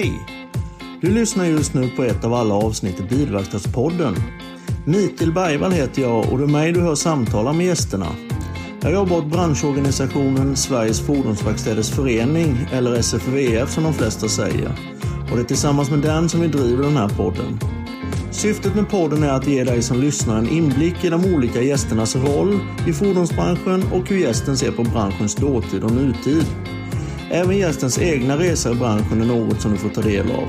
Hej! Du lyssnar just nu på ett av alla avsnitt i Bilverkstadspodden. Mikael Bergvall heter jag och det är mig du hör samtala med gästerna. Jag jobbar åt branschorganisationen Sveriges Fordonsverkstäders Förening, eller SFVF som de flesta säger. Och det är tillsammans med den som vi driver den här podden. Syftet med podden är att ge dig som lyssnar en inblick i de olika gästernas roll i fordonsbranschen och hur gästen ser på branschens dåtid och nutid. Även gästens egna resor i branschen är något som du får ta del av.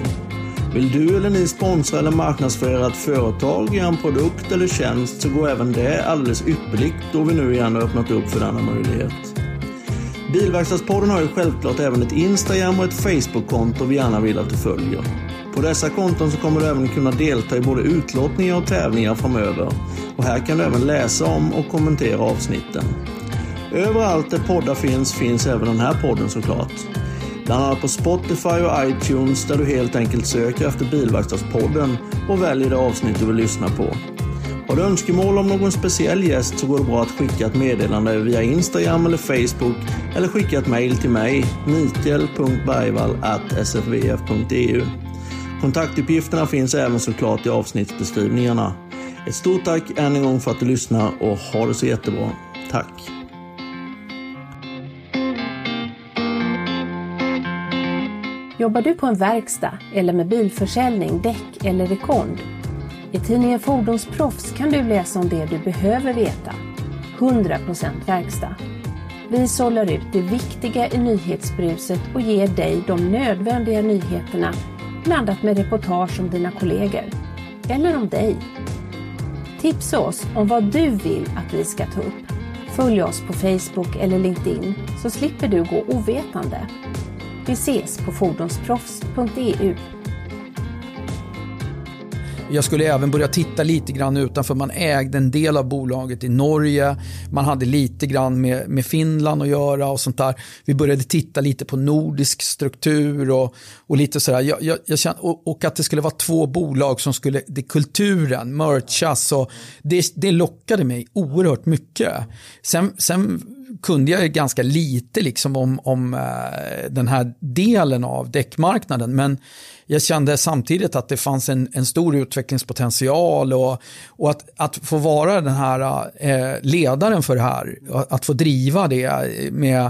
Vill du eller ni sponsra eller marknadsföra ett företag, en produkt eller tjänst så går även det alldeles ypperligt då vi nu igen har öppnat upp för denna möjlighet. Bilverkstadspodden har ju självklart även ett Instagram och ett Facebook-konto vi gärna vill att du följer. På dessa konton så kommer du även kunna delta i både utlottningar och tävlingar framöver. Och här kan du även läsa om och kommentera avsnitten. Överallt där poddar finns, finns även den här podden såklart. Bland annat på Spotify och iTunes där du helt enkelt söker efter Bilverkstadspodden och väljer det avsnitt du vill lyssna på. Har du önskemål om någon speciell gäst så går det bra att skicka ett meddelande via Instagram eller Facebook eller skicka ett mejl till mig, mikael.bergvall.sfvf.eu. Kontaktuppgifterna finns även såklart i avsnittsbeskrivningarna. Ett stort tack än en gång för att du lyssnar och ha det så jättebra. Tack! Jobbar du på en verkstad eller med bilförsäljning, däck eller rekond? I tidningen Fordonsproffs kan du läsa om det du behöver veta. 100% verkstad. Vi sållar ut det viktiga i nyhetsbruset och ger dig de nödvändiga nyheterna blandat med reportage om dina kollegor. Eller om dig. Tipsa oss om vad du vill att vi ska ta upp. Följ oss på Facebook eller LinkedIn så slipper du gå ovetande. Vi ses på fordonsproffs.eu. Jag skulle även börja titta lite grann utanför. Man ägde en del av bolaget i Norge. Man hade lite grann med, med Finland att göra och sånt där. Vi började titta lite på nordisk struktur och, och lite sådär. Jag, jag, jag kände, och, och, att det skulle vara två bolag som skulle, det kulturen, merchas och det, det lockade mig oerhört mycket. Sen, sen kunde jag ganska lite liksom om, om eh, den här delen av däckmarknaden. Men jag kände samtidigt att det fanns en, en stor utvecklingspotential och, och att, att få vara den här eh, ledaren för det här, att få driva det med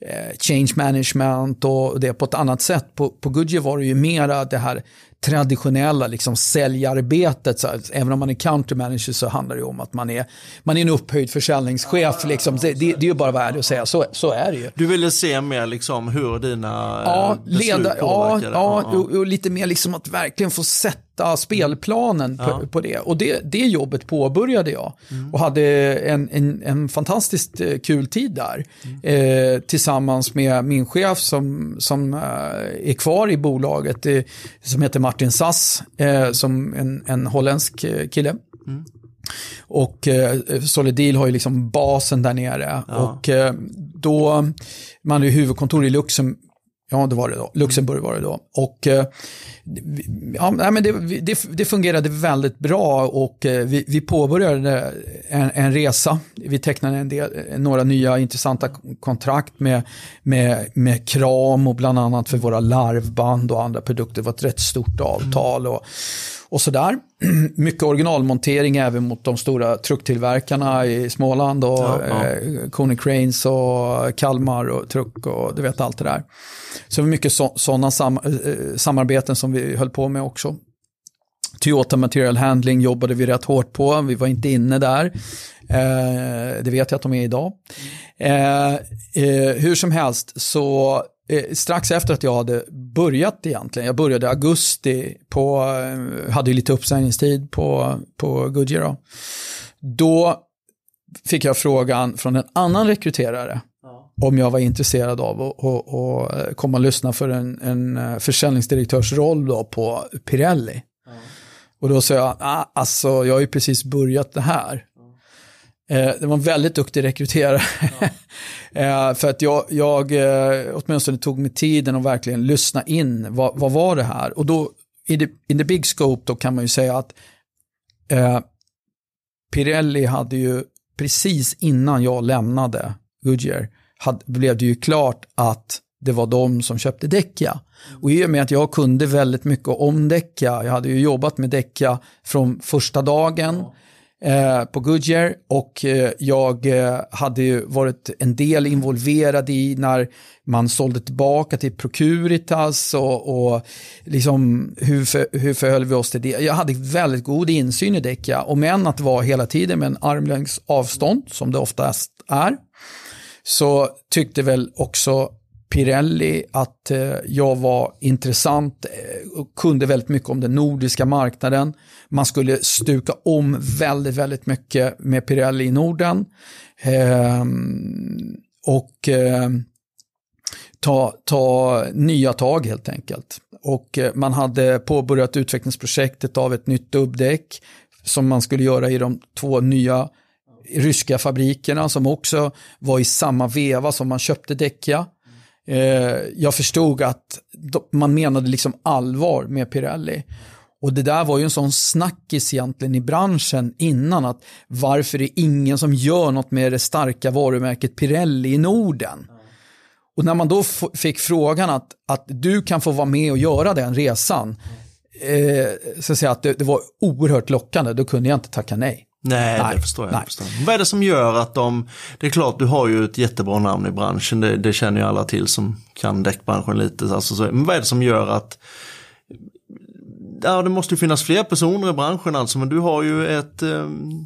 eh, change management och det på ett annat sätt. På, på Goodyear var det ju mera det här traditionella liksom, säljarbetet. Så, även om man är country manager så handlar det om att man är, man är en upphöjd försäljningschef. Liksom. Det, det, det är ju bara värde att säga, så, så är det ju. Du ville se mer liksom, hur dina ja, beslut leda, ja, ja, ja, och, och, lite mer liksom att verkligen få sätta spelplanen ja. på, på, det. Och det, det jobbet påbörjade jag. Mm. Och hade en, en, en fantastiskt kul tid där. Mm. Eh, tillsammans med min chef som, som eh, är kvar i bolaget, eh, som heter Martin Martin Sass eh, som en, en holländsk eh, kille. Mm. Och eh, Solidil har ju liksom basen där nere. Ja. Och eh, då, man hade ju huvudkontor i Luxem, ja det var det då, Luxemburg var det då. Och eh, ja, men det, det, det, fungerade väldigt bra och eh, vi, vi påbörjade en, en, resa. Vi tecknade en del, några nya intressanta kontrakt med, med, med Kram och bland annat för våra larvband och andra produkter. Det var ett rätt stort avtal. Och, och sådär. Mycket originalmontering även mot de stora trucktillverkarna i Småland och ja, ja. Eh, Cranes och Kalmar och Truck och du vet allt det där. Så mycket sådana sam eh, samarbeten som vi höll på med också. Toyota Material Handling jobbade vi rätt hårt på, vi var inte inne där. Eh, det vet jag att de är idag. Eh, eh, hur som helst så eh, strax efter att jag hade börjat egentligen, jag började i augusti, på, eh, hade lite uppsägningstid på, på Goodyear då. då fick jag frågan från en annan rekryterare om jag var intresserad av att komma och lyssna för en, en eh, försäljningsdirektörsroll då på Pirelli. Mm. Och då sa jag, ah, alltså jag har ju precis börjat det här. Mm. det var en väldigt duktig rekryterare. Mm. för att jag, jag eh, åtminstone tog mig tiden och verkligen lyssna in, vad, vad var det här? Och då, i the, in the big scope, då kan man ju säga att eh, Pirelli hade ju precis innan jag lämnade Goodyear hade, blev det ju klart att det var de som köpte Däcka. Och i och med att jag kunde väldigt mycket om Däcka, jag hade ju jobbat med Däcka från första dagen, eh, på Goodyear och eh, jag eh, hade ju varit en del involverad i när man sålde tillbaka till Procuritas och, och liksom hur, för, hur förhöll vi oss till det. Jag hade väldigt god insyn i Däcka, om än att vara hela tiden med en armlängds avstånd, som det oftast är, så tyckte väl också Pirelli att eh, jag var intressant eh, och kunde väldigt mycket om den nordiska marknaden. Man skulle stuka om väldigt, väldigt mycket med Pirelli i Norden. Ehm, och eh, ta, ta nya tag helt enkelt. Och man hade påbörjat utvecklingsprojektet av ett nytt dubbdäck som man skulle göra i de två nya ryska fabrikerna som också var i samma veva som man köpte Däcka. Eh, jag förstod att man menade liksom allvar med Pirelli. Och det där var ju en sån snackis egentligen i branschen innan att varför är det ingen som gör något med det starka varumärket Pirelli i Norden? Och när man då fick frågan att, att du kan få vara med och göra den resan, eh, så att, säga att det, det var oerhört lockande, då kunde jag inte tacka nej. Nej, nej, det förstår jag. Nej. Förstår. Vad är det som gör att de, det är klart du har ju ett jättebra namn i branschen, det, det känner ju alla till som kan däckbranschen lite. Alltså, så, men vad är det som gör att ja, det måste ju finnas fler personer i branschen alltså, men du har ju ett... Eh,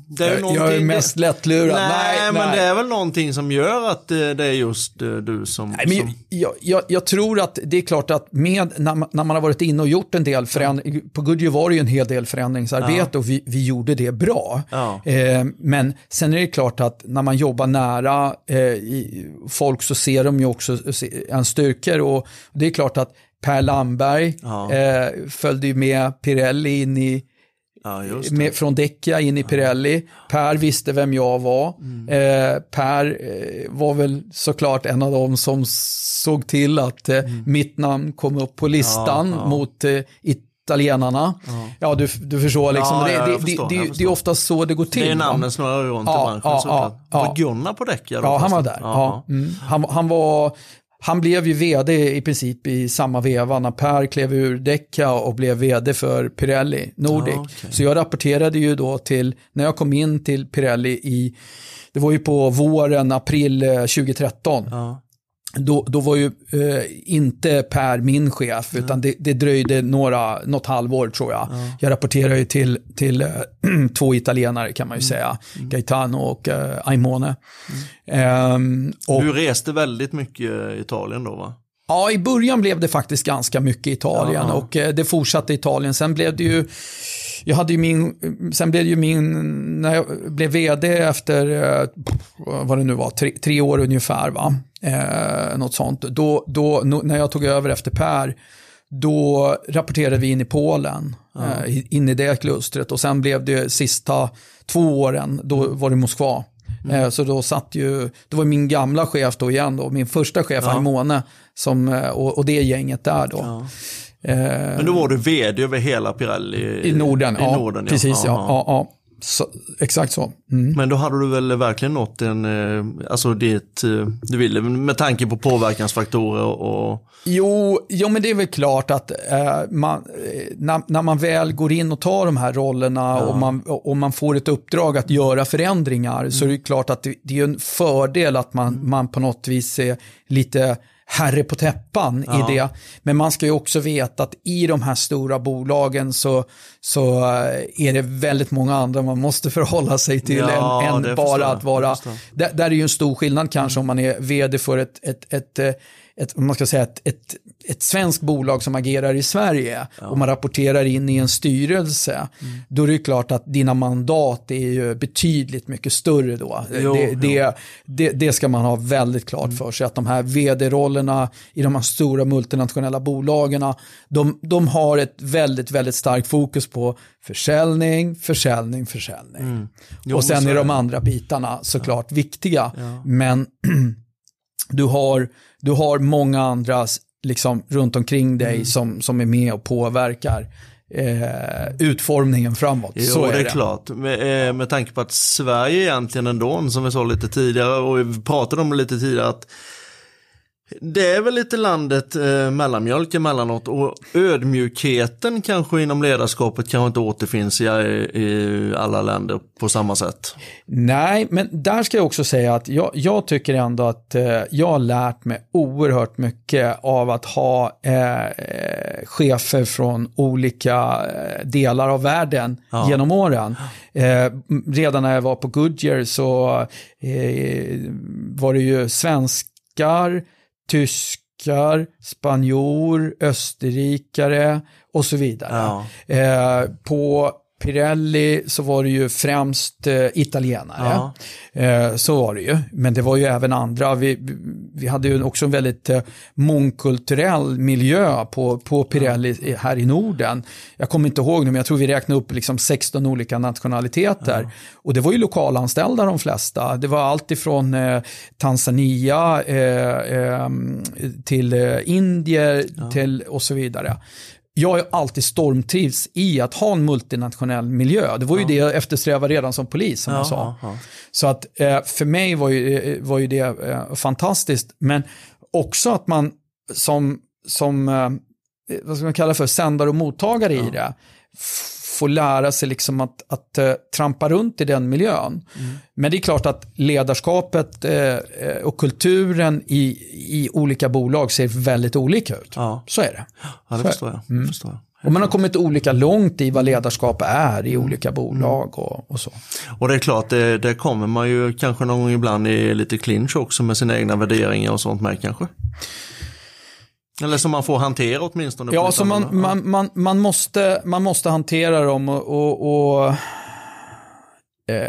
det är jag, jag är mest lättlurad. Nej, nej, men nej. det är väl någonting som gör att det är just eh, du som... Nej, men som... Jag, jag, jag, tror att det är klart att med, när, man, när man har varit inne och gjort en del förändringar, på Goodyear var det ju en hel del förändringsarbete ja. och vi, vi gjorde det bra. Ja. Eh, men sen är det klart att när man jobbar nära eh, folk så ser de ju också en styrkor och det är klart att Per Lamberg ja. eh, följde ju med Pirelli in i Ja, med, från Decca in i Pirelli. Per visste vem jag var. Mm. Eh, per eh, var väl såklart en av dem som såg till att eh, mm. mitt namn kom upp på listan ja, ja. mot eh, italienarna. Ja, du, du förstår liksom. det, det, förstår, det, det, är oftast så det går till. Det är namnen snurrar runt ja, i branschen ja, såklart. Var Gunnar på Decca? Ja, han var där. Ja. Mm. Han, han var han blev ju vd i princip i samma veva när Per klev ur Decca och blev vd för Pirelli Nordic. Ah, okay. Så jag rapporterade ju då till, när jag kom in till Pirelli i, det var ju på våren, april 2013. Ah då, då var ju eh, inte Per min chef, utan mm. det, det, dröjde några, något halvår tror jag. Mm. Jag rapporterade ju till, till äh, två italienare kan man ju mm. säga, mm. Gaetano och äh, Aimone. Ähm, och, du reste väldigt mycket i Italien då va? Ja, i början blev det faktiskt ganska mycket Italien ja. och det fortsatte Italien. Sen blev det ju jag hade ju min, sen blev det ju min, när jag blev vd efter, eh, vad det nu var, tre, tre år ungefär, va? Eh, något sånt. Då, då, när jag tog över efter Per, då rapporterade vi in i Polen, ja. eh, in i det klustret. Och sen blev det sista två åren, då var det Moskva. Mm. Eh, så då satt ju, det var min gamla chef då igen då, min första chef, ja. Aimone, som, eh, och, och det gänget där då. Ja. Men då var du vd över hela Pirelli? I Norden, i ja. Norden, ja. Precis, ja, ja. Så, exakt så. Mm. Men då hade du väl verkligen nått en, eh, alltså det eh, du ville, med tanke på påverkansfaktorer och... Jo, jo men det är väl klart att eh, man, när, när, man väl går in och tar de här rollerna ja. och, man, och man får ett uppdrag att göra förändringar mm. så är det klart att det, det är en fördel att man, mm. man på något vis är lite herre på täppan ja. i det. Men man ska ju också veta att i de här stora bolagen så, så eh, är det väldigt många andra man måste förhålla sig till ja, än, än bara att vara... Där, där, är ju en stor skillnad kanske mm. om man är vd för ett, ett, ett, ett man ska säga ett, ett, ett svenskt bolag som agerar i Sverige ja. och man rapporterar in i en styrelse, mm. då är det klart att dina mandat är ju betydligt mycket större då. Jo, det, det, det, det, ska man ha väldigt klart mm. för sig, att de här vd-rollerna i de här stora multinationella bolagen, de, de har ett väldigt, väldigt starkt fokus på försäljning, försäljning, försäljning. Mm. Jo, och sen är de andra bitarna såklart ja. viktiga, ja. men du har, du har många andra liksom, runt omkring dig mm. som, som är med och påverkar eh, utformningen framåt. Jo, så är det är det. klart. Med, eh, med tanke på att Sverige egentligen ändå, som vi sa lite tidigare och vi pratade om lite tidigare, att Det är väl lite landet eh, mellanmjölk emellanåt och ödmjukheten kanske inom ledarskapet kanske inte återfinns i, i alla länder på samma sätt. Nej, men där ska jag också säga att jag, jag tycker ändå att eh, jag har lärt mig oerhört mycket av att ha eh, chefer från olika eh, delar av världen ja. genom åren. Eh, redan när jag var på Goodyear så eh, var det ju svenskar, tyskar, spanjor, österrikare och så vidare. Ja. Eh, på Pirelli så var det ju främst eh, italienare. Ja. Eh, så var det ju. Men det var ju även andra. Vi, vi hade ju också en väldigt eh, mångkulturell miljö på, på Pirelli ja. här i Norden. Jag kommer inte ihåg nu, men jag tror vi räknade upp liksom 16 olika nationaliteter. Ja. Och det var ju lokalanställda de flesta. Det var allt ifrån eh, Tanzania eh, eh, till indier till och så vidare jag har alltid stormtrivs i att ha en multinationell miljö. Det var ju ja. det jag eftersträvade redan som polis, som ja, jag sa. Ja, Så att eh, för mig var ju, eh, var ju det eh, fantastiskt. Men också att man som, som vad ska man kalla för, sändare och mottagare i det, få lära sig liksom att, att uh, trampa runt i den miljön. Mm. Men det är klart att ledarskapet uh, och kulturen i, i olika bolag ser väldigt olika ut. Ja. Så är det. Ja, det förstår jag. Mm. förstår jag. Och man har kommit olika långt i vad ledarskap är i mm. olika bolag och, och så. Och det är klart, det, det, kommer man ju kanske någon gång ibland i lite clinch också med sina egna värderingar och sånt med kanske. Eller som man får hantera åtminstone. Ja, så man, man, man, man, måste, man måste hantera dem och, och, och eh,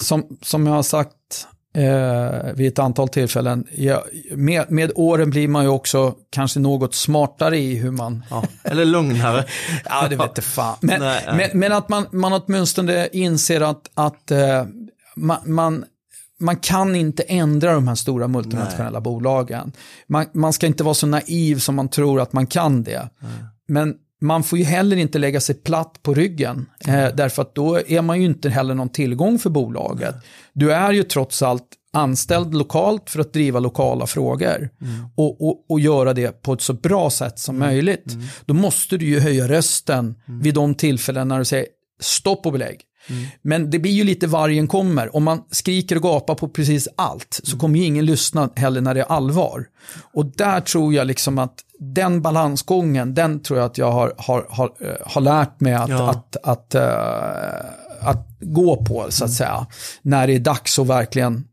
som, som jag har sagt eh, vid ett antal tillfällen, ja, med, med åren blir man ju också kanske något smartare i hur man... Ja, eller lugnare. ja, det vet fan. Men, nej, nej. men, men, att man, man åtminstone inser att, att eh, man, man man kan inte ändra de här stora multinationella Nej. bolagen. Man, man, ska inte vara så naiv som man tror att man kan det. Nej. Men man får ju heller inte lägga sig platt på ryggen. Eh, därför att då är man ju inte heller någon tillgång för bolaget. Nej. Du är ju trots allt anställd lokalt för att driva lokala frågor. Mm. Och, och, och, göra det på ett så bra sätt som mm. möjligt. Mm. Då måste du ju höja rösten mm. vid de tillfällen när du säger stopp och belägg. Mm. Men det blir ju lite vargen kommer. Om man skriker och gapar på precis allt så kommer ju ingen lyssna heller när det är allvar. Och där tror jag liksom att den balansgången, den tror jag att jag har, har, har, eh, har lärt mig att, ja. att, att, uh, att gå på, så att mm. säga. När det är dags att verkligen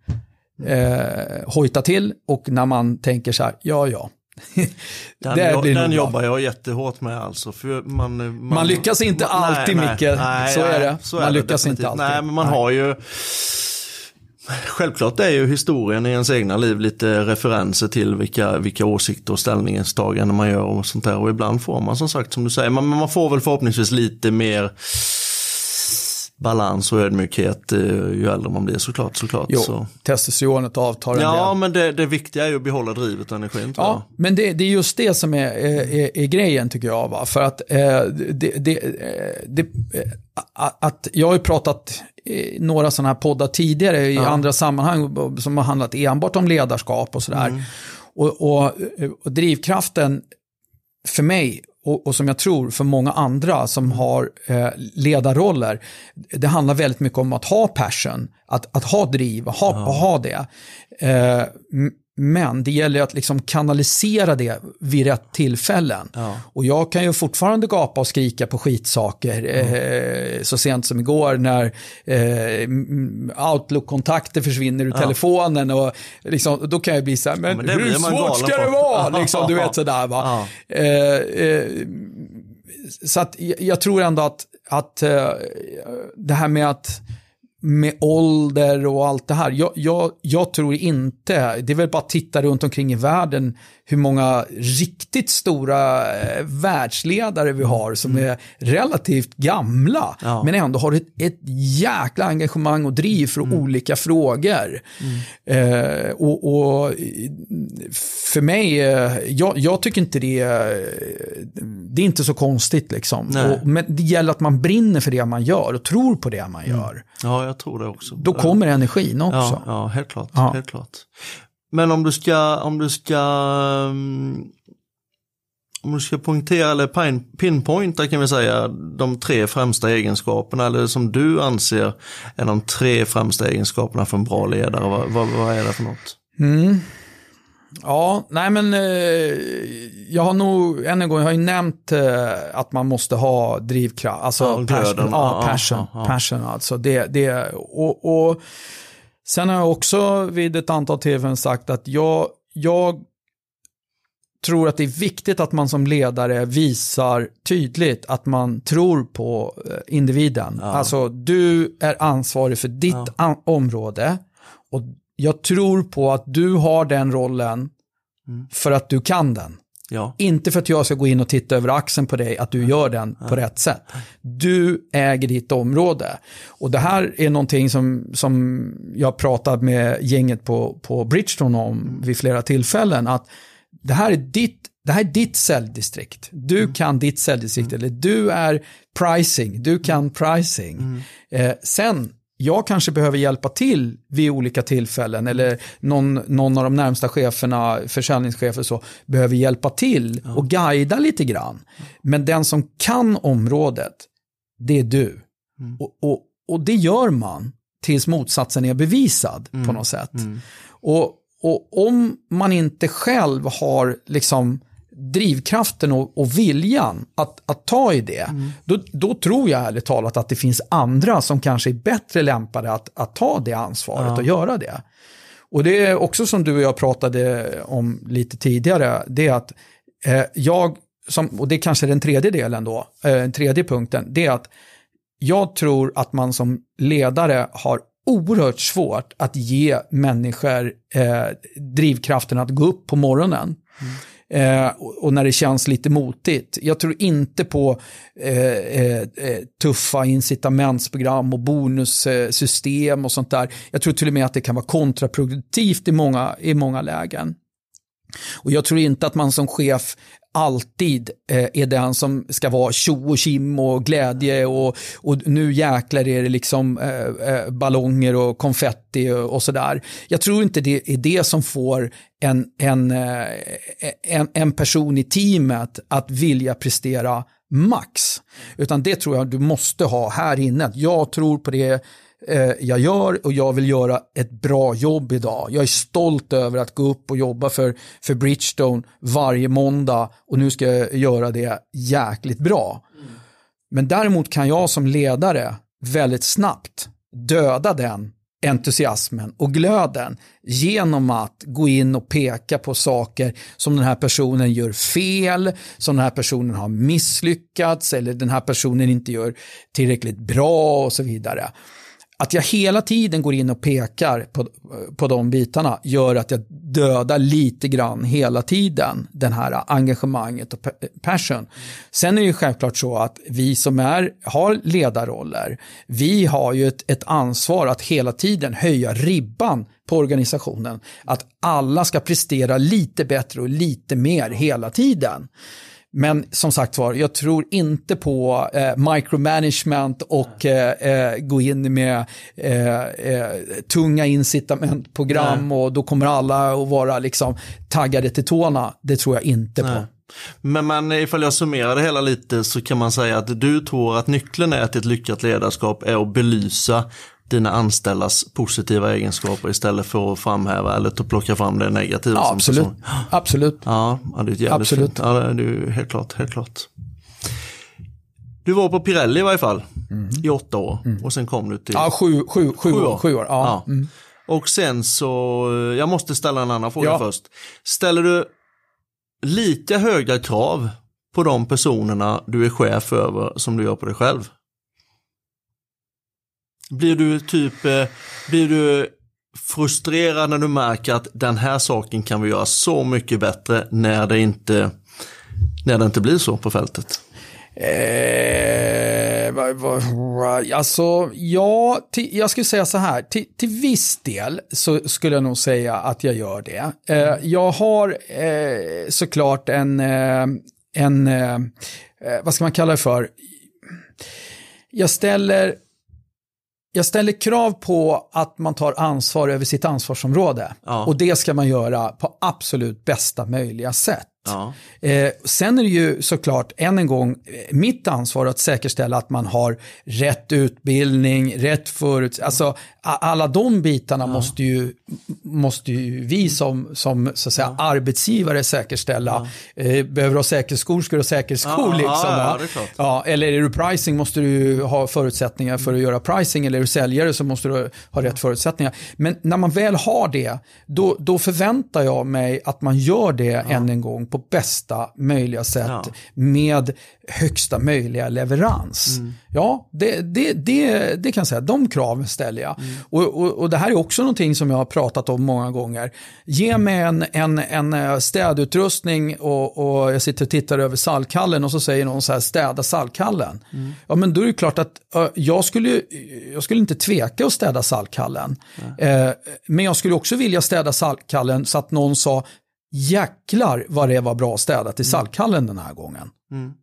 uh, hojta till och när man tänker så här, ja ja, den, jag, den jobbar jag jättehårt med alltså. För man, man, man lyckas inte man, alltid nej, Micke, nej, så är det. Så man är lyckas det, inte alltid. Nej, men man nej. har ju Självklart är ju historien i ens egna liv lite referenser till vilka, vilka åsikter och ställningstaganden man gör och sånt där. Och ibland får man som sagt som du säger, man, man får väl förhoppningsvis lite mer balans och ödmjukhet eh, ju äldre man blir såklart. såklart jo, så. testosteronet avtar Ja, men det, det viktiga är ju att behålla drivet och energin. Ja, men det, det, är just det som är, är, är grejen tycker jag. Va? För att eh, det, eh, eh, att jag har ju pratat i några sådana här poddar tidigare i ja. andra sammanhang som har handlat enbart om ledarskap och sådär. Mm. Och, och, och drivkraften för mig och, och, som jag tror för många andra som har eh, ledarroller, det handlar väldigt mycket om att ha passion, att, att ha driv, att ha, ja. att ha det. Eh, men det gäller att liksom kanalisera det vid rätt tillfällen. Ja. Och jag kan ju fortfarande gapa och skrika på skitsaker. Mm. Eh, så sent som igår när eh, Outlook-kontakter försvinner ur ja. telefonen. Och liksom, då kan jag bli så här, men, ja, men hur svårt ska det vara? Liksom, du vet sådär va. Eh, eh, så att jag tror ändå att, att eh, det här med att med ålder och allt det här. Jag, jag, jag, tror inte, det är väl bara att titta runt omkring i världen hur många riktigt stora eh, världsledare vi har som mm. är relativt gamla. Ja. Men ändå har ett, ett jäkla engagemang och driv för mm. olika frågor. Mm. Eh, och, och, för mig, eh, jag, jag, tycker inte det, det är inte så konstigt liksom. Och, men det gäller att man brinner för det man gör och tror på det man mm. gör. Ja, jag tror det också. Då kommer energin också. Ja, ja helt klart. Ja. Helt klart. Men om du ska, om du ska um, om du ska poängtera eller pinpointa kan vi säga de tre främsta egenskaperna eller som du anser är de tre främsta egenskaperna för en bra ledare. Vad, vad, vad är det för något? Mm. Ja, nej men eh, jag har nog, än en gång, jag har ju nämnt eh, att man måste ha drivkraft, alltså ja, passion, ja, passion, ja, ja, passion alltså. Det, det, och, och sen har jag också vid ett antal tillfällen sagt att jag, jag tror att det är viktigt att man som ledare visar tydligt att man tror på eh, individen. Ja. Alltså, du är ansvarig för ditt ja. område och jag tror på att du har den rollen mm. för att du kan den. Ja. Inte för att jag ska gå in och titta över axeln på dig, att du gör den på rätt sätt. Du äger ditt område. Och det här är någonting som, som jag pratat med gänget på, på Bridgestone om mm. vid flera tillfällen. Att det här är ditt, det här är ditt säljdistrikt. Du mm. kan ditt säljdistrikt, mm. eller du är pricing, du kan mm. pricing. Mm. Eh, sen, jag kanske behöver hjälpa till vid olika tillfällen eller någon, någon av de närmsta cheferna, försäljningschefer så, behöver hjälpa till och guida lite grann. Men den som kan området, det är du. Mm. Och, och, och det gör man tills motsatsen är bevisad mm. på något sätt. Mm. Och och om man inte själv har liksom drivkraften och, och viljan att, att ta i det, mm. då, då, tror jag ärligt talat att det finns andra som kanske är bättre lämpade att, att ta det ansvaret ja. och göra det. Och det är också som du och jag pratade om lite tidigare, det är att eh, jag, som, och det är kanske den tredje delen då, eh, den tredje punkten, det är att jag tror att man som ledare har oerhört svårt att ge människor eh, drivkraften att gå upp på morgonen. Mm. Eh, och när det känns lite motigt. Jag tror inte på eh, eh, eh, tuffa incitamentsprogram och bonussystem och sånt där. Jag tror till och med att det kan vara kontraproduktivt i många, i många lägen. Och jag tror inte att man som chef alltid eh, är den som ska vara tjo och kim och glädje och, och nu jäklar är det liksom eh, eh, ballonger och konfetti och, och sådär. Jag tror inte det är det som får en, en, eh, en, en person i teamet att vilja prestera max. Utan det tror jag du måste ha här inne. Jag tror på det eh, jag gör och jag vill göra ett bra jobb idag. Jag är stolt över att gå upp och jobba för, för Bridgestone varje måndag och nu ska jag göra det jäkligt bra. Mm. Men däremot kan jag som ledare väldigt snabbt döda den entusiasmen och glöden genom att gå in och peka på saker som den här personen gör fel, som den här personen har misslyckats eller den här personen inte gör tillräckligt bra och så vidare att jag hela tiden går in och pekar på, på de bitarna gör att jag dödar lite grann hela tiden den här engagemanget och passion. Sen är det ju självklart så att vi som är, har ledarroller, vi har ju ett, ett ansvar att hela tiden höja ribban på organisationen. Att alla ska prestera lite bättre och lite mer hela tiden. Men som sagt var, jag tror inte på eh, micromanagement och eh, eh, gå in med eh, eh, tunga incitamentprogram Nej. och då kommer alla att vara liksom taggade till tårna. Det tror jag inte Nej. på. Men, men ifall jag summerar det hela lite så kan man säga att du tror att nyckeln är till ett lyckat ledarskap är att belysa dina anställdas positiva egenskaper istället för att framhäva eller att plocka fram det negativa. Ja, absolut. Person. absolut. Ja, det är jävligt absolut. Fint. Ja, det är helt klart, helt klart. Du var på Pirelli i varje fall mm. i åtta år mm. och sen kom du till... Ja, sju, sju, sju, sju år. Sju år ja. ja. Mm. Och sen så, jag måste ställa en annan fråga ja. först. Ställer du lika höga krav på de personerna du är chef över som du gör på dig själv? Blir du typ, eh, blir du frustrerad när du märker att den här saken kan vi göra så mycket bättre när det inte, när det inte blir så på fältet? Eh, alltså, ja, till, jag skulle säga så här, till, till viss del så skulle jag nog säga att jag gör det. Eh, jag har eh, såklart en, eh, en eh, eh, vad ska man kalla det för? Jag ställer jag ställer krav på att man tar ansvar över sitt ansvarsområde. Ja. Och det ska man göra på absolut bästa möjliga sätt. Ja. Eh, sen är det ju såklart, än en gång, mitt ansvar att säkerställa att man har rätt utbildning, rätt förut... Alltså, alla de bitarna ja. måste, ju, måste ju vi som, som så att säga, ja. arbetsgivare säkerställa. Eh, behöver du ha säkerhetsskor ska du ha säkerhetsskor. liksom, ja, eller är du pricing måste du ha förutsättningar för att göra pricing. Eller är du säljare så måste du ha rätt förutsättningar. Men när man väl har det, då, då förväntar jag mig att man gör det än en gång på bästa möjliga sätt ja. med högsta möjliga leverans. Mm. Ja, det, det, det, det kan jag säga, de kraven ställer jag. Mm. Och, och, och, det här är också någonting som jag har pratat om många gånger. Ge mig en, en, en eh, städutrustning och, och jag sitter och tittar över salkallen och så säger någon så här, städa salkallen. Mm. Ja, men då är det klart att jag, skulle, jag skulle inte tveka att städa salkallen. Uh, men jag skulle också vilja städa salkallen så att någon sa, jäklar vad det var bra städat i mm. Saltkallen den här gången. Mm.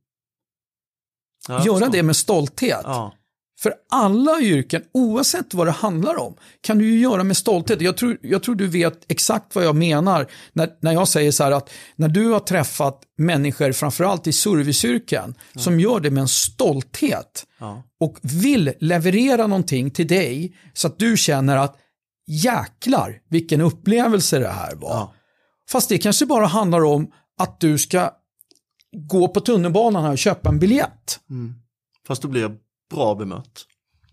Ja, Göra det med stolthet. Ja. För alla yrken, oavsett vad det handlar om, kan du ju göra med stolthet. Jag tror, jag tror du vet exakt vad jag menar när, när jag säger så här att när du har träffat människor, framförallt i serviceyrken, ja. som gör det med en stolthet ja. och vill leverera någonting till dig så att du känner att jäklar vilken upplevelse det här var. Ja. Fast det kanske bara handlar om att du ska gå på tunnelbanan och köpa en biljett. Mm. Fast då blir jag bra bemött.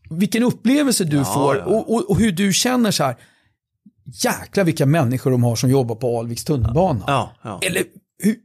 Vilken upplevelse du ja, får ja. Och, och, och, hur du känner så här. Jäklar vilka människor de har som jobbar på Alviks tunnelbana. Ja, Eller hur,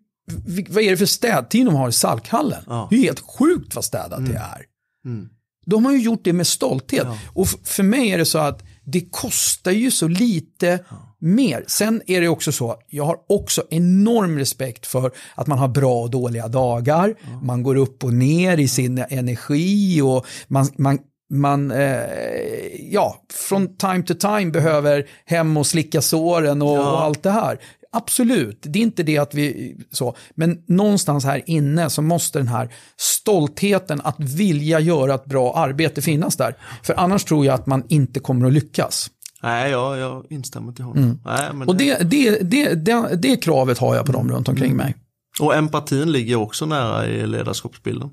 vad är det för städteam de har i Salkhallen? Det är helt sjukt vad städat mm. det är. Mm. De har ju gjort det med stolthet. Och för mig är det så att det kostar ju så lite mer. Sen är det också så, jag har också enorm respekt för att man har bra och dåliga dagar. Mm. Man går upp och ner i sin energi och man, man man, eh, ja, från time to time behöver hem och slicka såren och, ja. och, allt det här. Absolut, det är inte det att vi så, men någonstans här inne så måste den här stoltheten att vilja göra ett bra arbete finnas där. För annars tror jag att man inte kommer att lyckas. Nej, jag, jag instämmer till honom. Mm. Nej, och det, det, det, det, det kravet har jag på dem runt omkring mm. mig. Och empatin ligger också nära i ledarskapsbilden.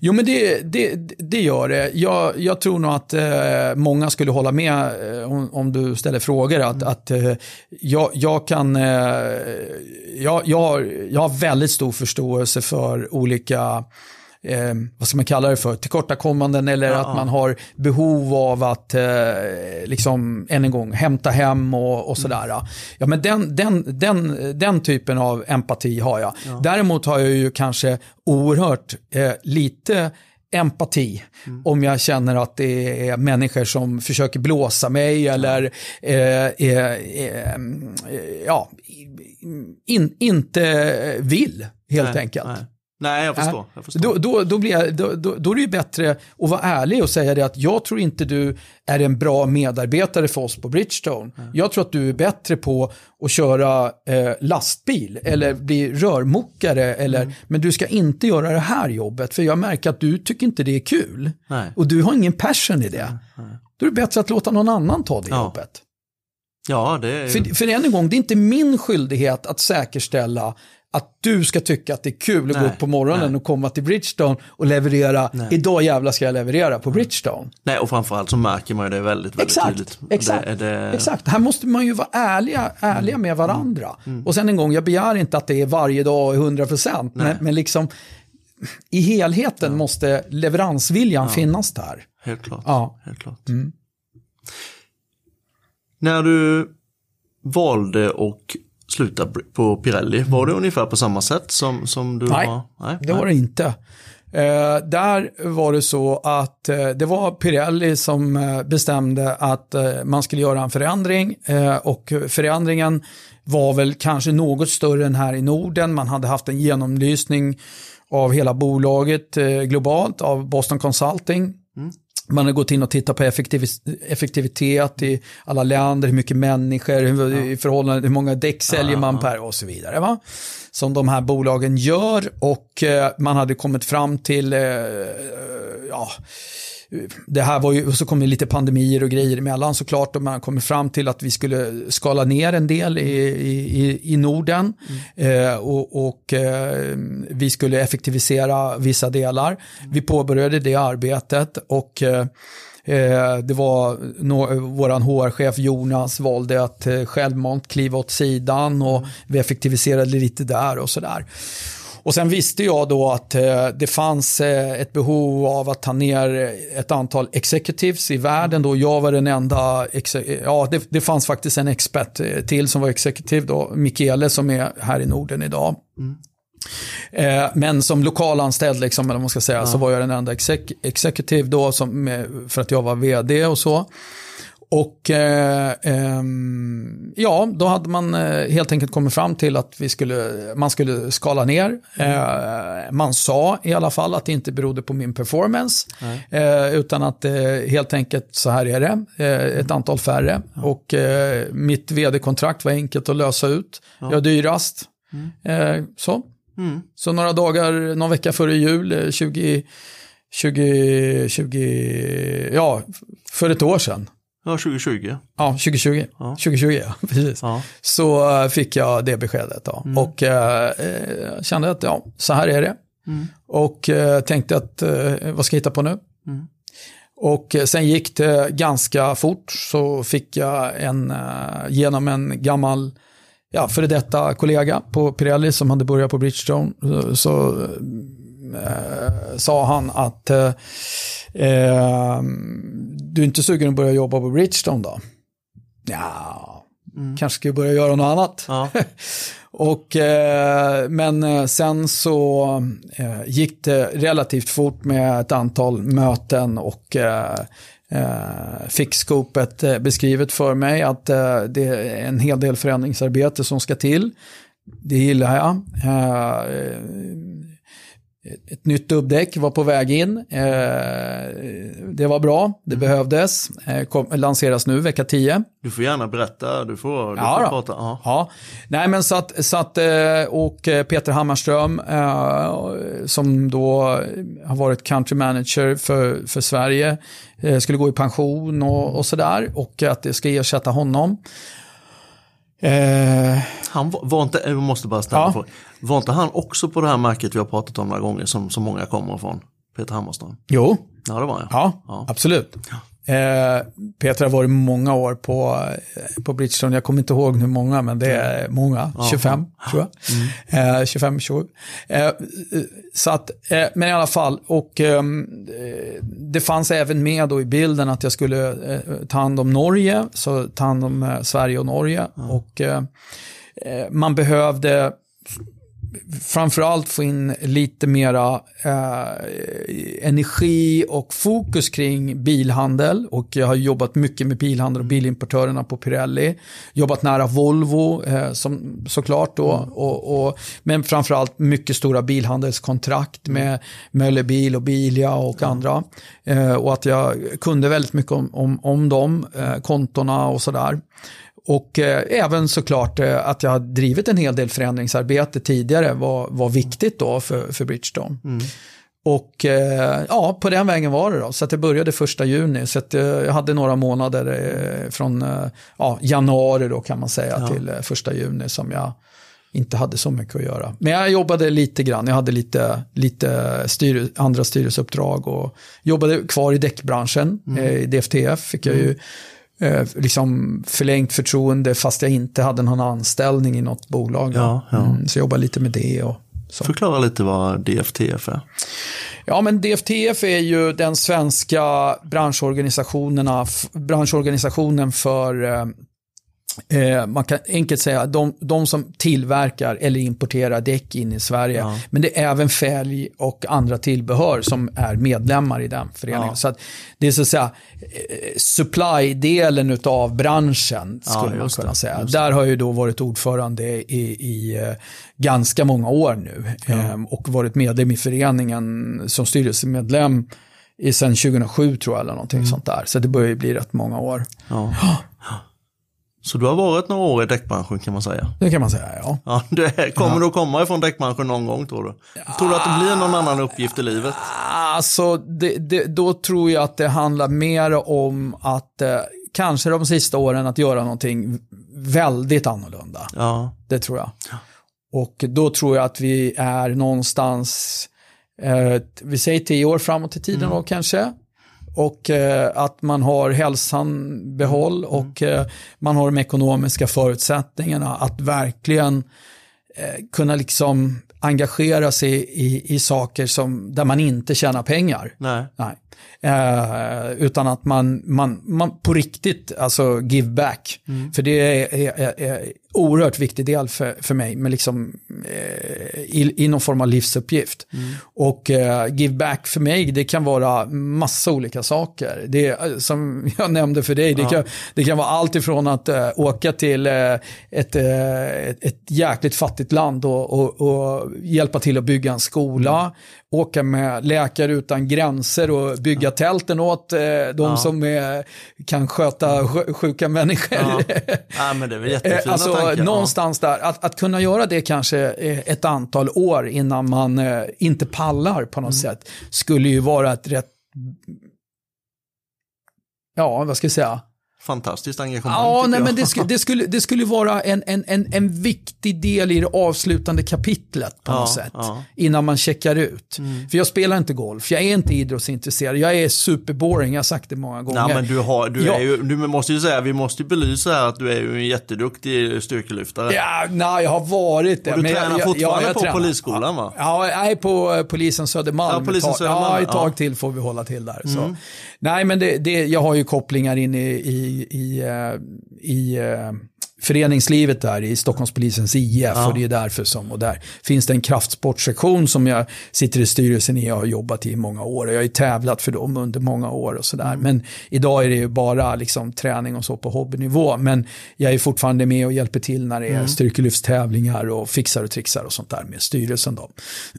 Jo men det, det, det gör det. Jag, jag tror nog att eh, många skulle hålla med eh, om, om, du ställer frågor. Att, mm. att eh, jag, jag kan, eh, jag, jag, har, jag har väldigt stor förståelse för olika eh, vad ska man kalla det för, tillkortakommanden eller ja. att man har behov av att, eh, liksom, än en gång, hämta hem och, och sådär. Mm. Ja, men den, den, den, den typen av empati har jag. Ja. Däremot har jag ju kanske oerhört eh, lite empati mm. om jag känner att det är människor som försöker blåsa mig eller eh, eh, eh, ja, in, inte vill helt nej, enkelt. Nej. Nej, jag förstår. Jag förstår. Då, då, då, blir jag, då, då, är det ju bättre att vara ärlig och säga det att jag tror inte du är en bra medarbetare för oss på Bridgestone. Mm. Jag tror att du är bättre på att köra eh, lastbil eller bli rörmokare. Eller, mm. Men du ska inte göra det här jobbet för jag märker att du tycker inte det är kul. Nej. Och du har ingen passion i det. Mm. Då är det bättre att låta någon annan ta det ja. jobbet. Ja, det är... för, för än en gång, det är inte min skyldighet att säkerställa att du ska tycka att det är kul att nej, gå upp på morgonen nej. och komma till Bridgestone och leverera, nej. idag jävlar ska jag leverera på Bridgestone. Nej, och framförallt så märker man ju det väldigt, väldigt exakt, tydligt. Exakt, det, det... exakt. Här måste man ju vara ärliga, ärliga mm. med varandra. Mm. mm. Och sen en gång, jag begär inte att det är varje dag 100%, men, men liksom i helheten ja. måste leveransviljan ja. finnas där. Helt klart. Ja. Helt klart. Mm. När du valde och sluta på Pirelli. Var det ungefär på samma sätt som, som du nej, var? Nej, det var det inte. Eh, där var det så att eh, det var Pirelli som eh, bestämde att eh, man skulle göra en förändring eh, och förändringen var väl kanske något större än här i Norden. Man hade haft en genomlysning av hela bolaget eh, globalt av Boston Consulting. Mm. Man har gått in och tittat på effektivitet i alla länder, hur mycket människor, hur, i förhållande hur många däck säljer man per och så vidare. Va? Som de här bolagen gör och eh, man hade kommit fram till, eh, ja, det här var ju, så kom det lite pandemier och grejer emellan såklart och man kom fram till att vi skulle skala ner en del i, i, i Norden mm. eh, och, och eh, vi skulle effektivisera vissa delar. Mm. Vi påbörjade det arbetet och eh, eh det var no, våran HR-chef Jonas valde att eh, självmant kliva åt sidan och vi effektiviserade lite där och sådär. Och sen visste jag då att eh, det fanns eh, ett behov av att ta ner ett antal executives i världen. Då jag var den enda, ja det, det fanns faktiskt en expert eh, till som var executive då, Michele som är här i Norden idag. Mm. Eh, men som lokalanställd, liksom, eller man ska säga, ja. så var jag den enda exec executive då, som, för att jag var vd och så. Och eh, eh, ja, då hade man eh, helt enkelt kommit fram till att vi skulle, man skulle skala ner. Eh, man sa i alla fall att det inte berodde på min performance, eh, utan att helt enkelt så här är det, ett antal färre. Och mitt vd-kontrakt var enkelt att lösa ut. Ja. Jag är dyrast. Mm. så. Mm. Så några dagar, någon vecka före jul, 20, 20, 20, ja, för ett år sedan. Ja, 2020. Ja, 2020. Ja. 2020, ja, precis. Ja. Så uh, fick jag det beskedet. Då. Mm. Och uh, kände att ja, så här är det. Mm. Och uh, tänkte att vad ska jag hitta på nu? Mm. Och sen gick det ganska fort så fick jag en, genom en gammal ja, före detta kollega på Pirelli som hade börjat på Bridgestone så, eh, sa han att eh, eh, du är inte sugen att börja jobba på Bridgestone då? Ja, mm. kanske ska börja göra något annat. Ja. Och, eh, men eh, sen så eh, gick det relativt fort med ett antal möten och eh, eh, fick skopet eh, beskrivet för mig att eh, det är en hel del förändringsarbete som ska till. Det gillar jag. Ett nytt dubbdäck var på väg in. Eh, det var bra, det mm. behövdes. Eh, kom, lanseras nu vecka 10. Du får gärna berätta, du får, du ja, får prata. Ja. ja. Nej men så att, så att eh, och Peter Hammarström som då har varit country manager för, för Sverige skulle gå i pension och, och sådär och att det ska ersätta honom. Han var, var, inte, jag måste bara ställa ja. Var inte han också på det här märket vi har pratat om några gånger som, som många kommer ifrån? Peter Hammarström? Jo. Ja, det var jag. Ja, ja. absolut. Ja. Eh, Peter har varit många år på, eh, på Bridgestone, jag kommer inte ihåg hur många, men det är många, 25 ja. tror jag. Mm. Eh, 25, 27. Eh, så att, eh, men i alla fall, och eh, det fanns även med då i bilden att jag skulle ta hand om Norge, så ta hand om Sverige och Norge. Och man behövde framförallt få in lite mera eh, energi och fokus kring bilhandel. Och jag har jobbat mycket med bilhandel och bilimportörerna på Pirelli. Jobbat nära Volvo eh, som, såklart då. Mm. Och, och, men framförallt mycket stora bilhandelskontrakt med Möller Bil och Bilia och mm. andra. Eh, och att jag kunde väldigt mycket om, om, om dem, eh, kontona och sådär. Och eh, även såklart eh, att jag har drivit en hel del förändringsarbete tidigare var, var viktigt då för, för Bridgestone. Mm. Och eh, ja, på den vägen var det då. Så att det började första juni. Så att, eh, jag hade några månader eh, från eh, ja, januari då kan man säga ja. till första juni som jag inte hade så mycket att göra. Men jag jobbade lite grann. Jag hade lite, lite styr, andra styrelseuppdrag och jobbade kvar i däckbranschen. Mm. I DFTF fick jag ju mm eh, liksom förlängt förtroende fast jag inte hade någon anställning i något bolag. Ja, ja. Mm, så jag jobbar lite med det. Och så. Förklara lite vad DFTF är. Ja, men DFTF är ju den svenska branschorganisationerna, branschorganisationen för eh, Eh, man kan enkelt säga de, de som tillverkar eller importerar däck in i Sverige. Ja. Men det är även fälg och andra tillbehör som är medlemmar i den föreningen. Ja. Så det är så att säga eh, supply-delen av branschen skulle ja, man kunna säga. Där har jag ju då varit ordförande i, i uh, ganska många år nu. Um, och varit medlem i föreningen som styrelsemedlem i sen 2007 tror jag eller någonting mm. sånt där. Så det börjar ju bli rätt många år. Ja. Så du har varit några år i däckbranschen kan man säga? Det kan man säga, ja. ja det kommer ja. du att komma ifrån däckbranschen någon gång tror du? Ja. Tror du att det blir någon annan uppgift i livet? Alltså, det, det, då tror jag att det handlar mer om att eh, kanske de sista åren att göra någonting väldigt annorlunda. Ja. Det tror jag. Och då tror jag att vi är någonstans, eh, vi säger tio år framåt i tiden då kanske. Och eh, att man har hälsan behåll och eh, man har de ekonomiska förutsättningarna att verkligen eh, kunna liksom engagera sig i, i saker som, där man inte tjänar pengar. Nej. Nej. Utan att man, man, man på riktigt, alltså give back. För det är, är oerhört viktig del för, för mig, med liksom, eh, i, i någon form av livsuppgift. Och eh, give back för mig, det kan vara massa olika saker. Det är, som jag nämnde för dig, det, kan, det kan vara allt ifrån att eh, åka till eh, ett, eh, ett, ett jäkligt fattigt land och, och, och hjälpa till att bygga en skola, åka med Läkare utan gränser och bygga tälten åt eh, de som är, kan sköta sj- sjuka människor. Ja. ja, men det är väl jättefina Eh, Alltså tankar. någonstans där, att, att kunna göra det kanske eh, ett antal år innan man eh, inte pallar på något Mm. sätt, skulle ju vara ett rätt, ja vad ska jag säga, Fantastiskt engagemang Ja, nej, jag. men det, skulle, det, skulle, det skulle vara en, en, en, en viktig del i det avslutande kapitlet på Ja, något sätt. ja. Mm. Innan man checkar ut. För jag spelar inte golf, jag är inte idrottsintresserad, jag är superboring, jag har sagt det många gånger. Nej, men du, har, du, Ja. är ju, du måste ju säga, vi måste ju belysa här att du är ju en jätteduktig styrkelyftare. Ja, nej, jag har varit det. Och du jag- tränar jag- fortfarande jag på tränar. polisskolan, va? Ja, jag är på eh, polisen Södermalm. Ja, polisen Södermalm, Ja, ett tag till får vi hålla till där. Så. Nej, men det, det, jag har ju kopplingar in i, i, i, eh, i eh, föreningslivet där i Stockholmspolisens IF och det är därför som, och där finns det en kraftsportsektion som jag sitter i styrelsen i och har jobbat i många år. Och jag har ju tävlat för dem under många år och sådär. Men idag är det ju bara liksom träning och så på hobbynivå, men jag är fortfarande med och hjälper till när det är styrkelyftstävlingar och fixar och trixar och sånt där med styrelsen då.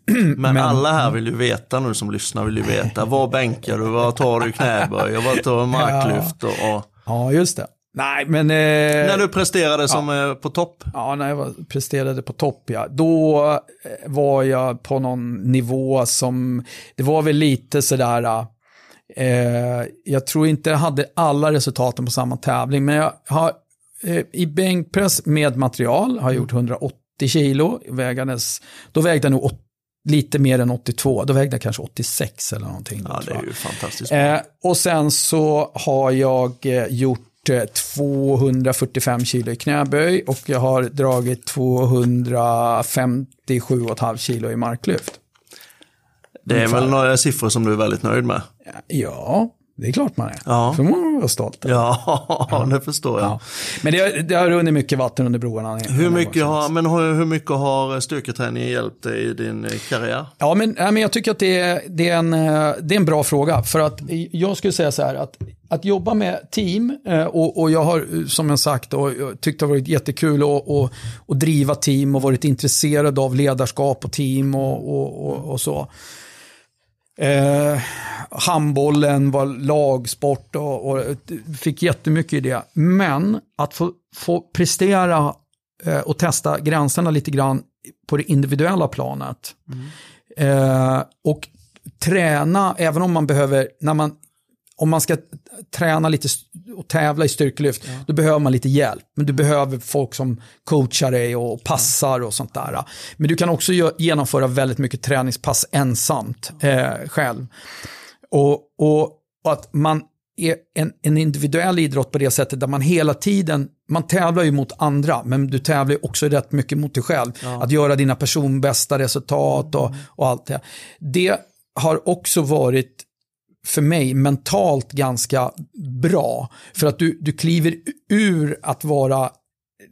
Men, alla här vill ju veta nu som lyssnar vill ju veta, vad bänkar du, vad tar du knäböj? Och vad tar du marklyft? Och, och Ja, just det. Nej, men... Eh, när du presterade som eh, på topp. Ja, när jag var, presterade på topp, ja. Då eh, var jag på någon nivå som, det var väl lite sådär, eh, jag tror inte jag hade alla resultaten på samma tävling, men jag har eh, i bänkpress med material har jag gjort 180 kilo, vägandes, då vägde jag nog åt, lite mer än 82, då vägde jag kanske 86 eller någonting. Ja, det är ju fantastiskt. Eh, och sen så har jag eh, gjort 245 kilo i knäböj och jag har dragit 257,5 kilo i marklyft. det är väl några siffror som du är väldigt nöjd med. Ja, det är klart man är. Ja. För man vara stolt. Ja, det förstår jag. Ja. Men det, det har runnit mycket vatten under broarna. Hur mycket, har, men hur, hur mycket har styrketräningen hjälpt dig i din eh, karriär? Ja, men, men jag tycker att det är, det, är en, eh, det är en bra fråga. För att jag skulle säga så här att, att jobba med team eh, och, och jag har som jag sagt och, jag tyckt det har varit jättekul att och, och driva team och varit intresserad av ledarskap och team och, och, och, och så. Eh, handbollen var lagsport och, och fick jättemycket i det. Men att få, få prestera eh, och testa gränserna lite grann på det individuella planet. Eh, och träna, även om man behöver, när man, om man ska träna lite och tävla i styrkelyft, då behöver man lite hjälp. Men du behöver folk som coachar dig och passar och sånt där. Men du kan också genomföra väldigt mycket träningspass ensamt eh, själv. Och, och, och att man är en, en individuell idrott på det sättet där man hela tiden, man tävlar ju mot andra, men du tävlar ju också rätt mycket mot dig själv. Att göra dina personbästa resultat och, och allt det. Det har också varit för mig mentalt ganska bra. För att du, du kliver ur att vara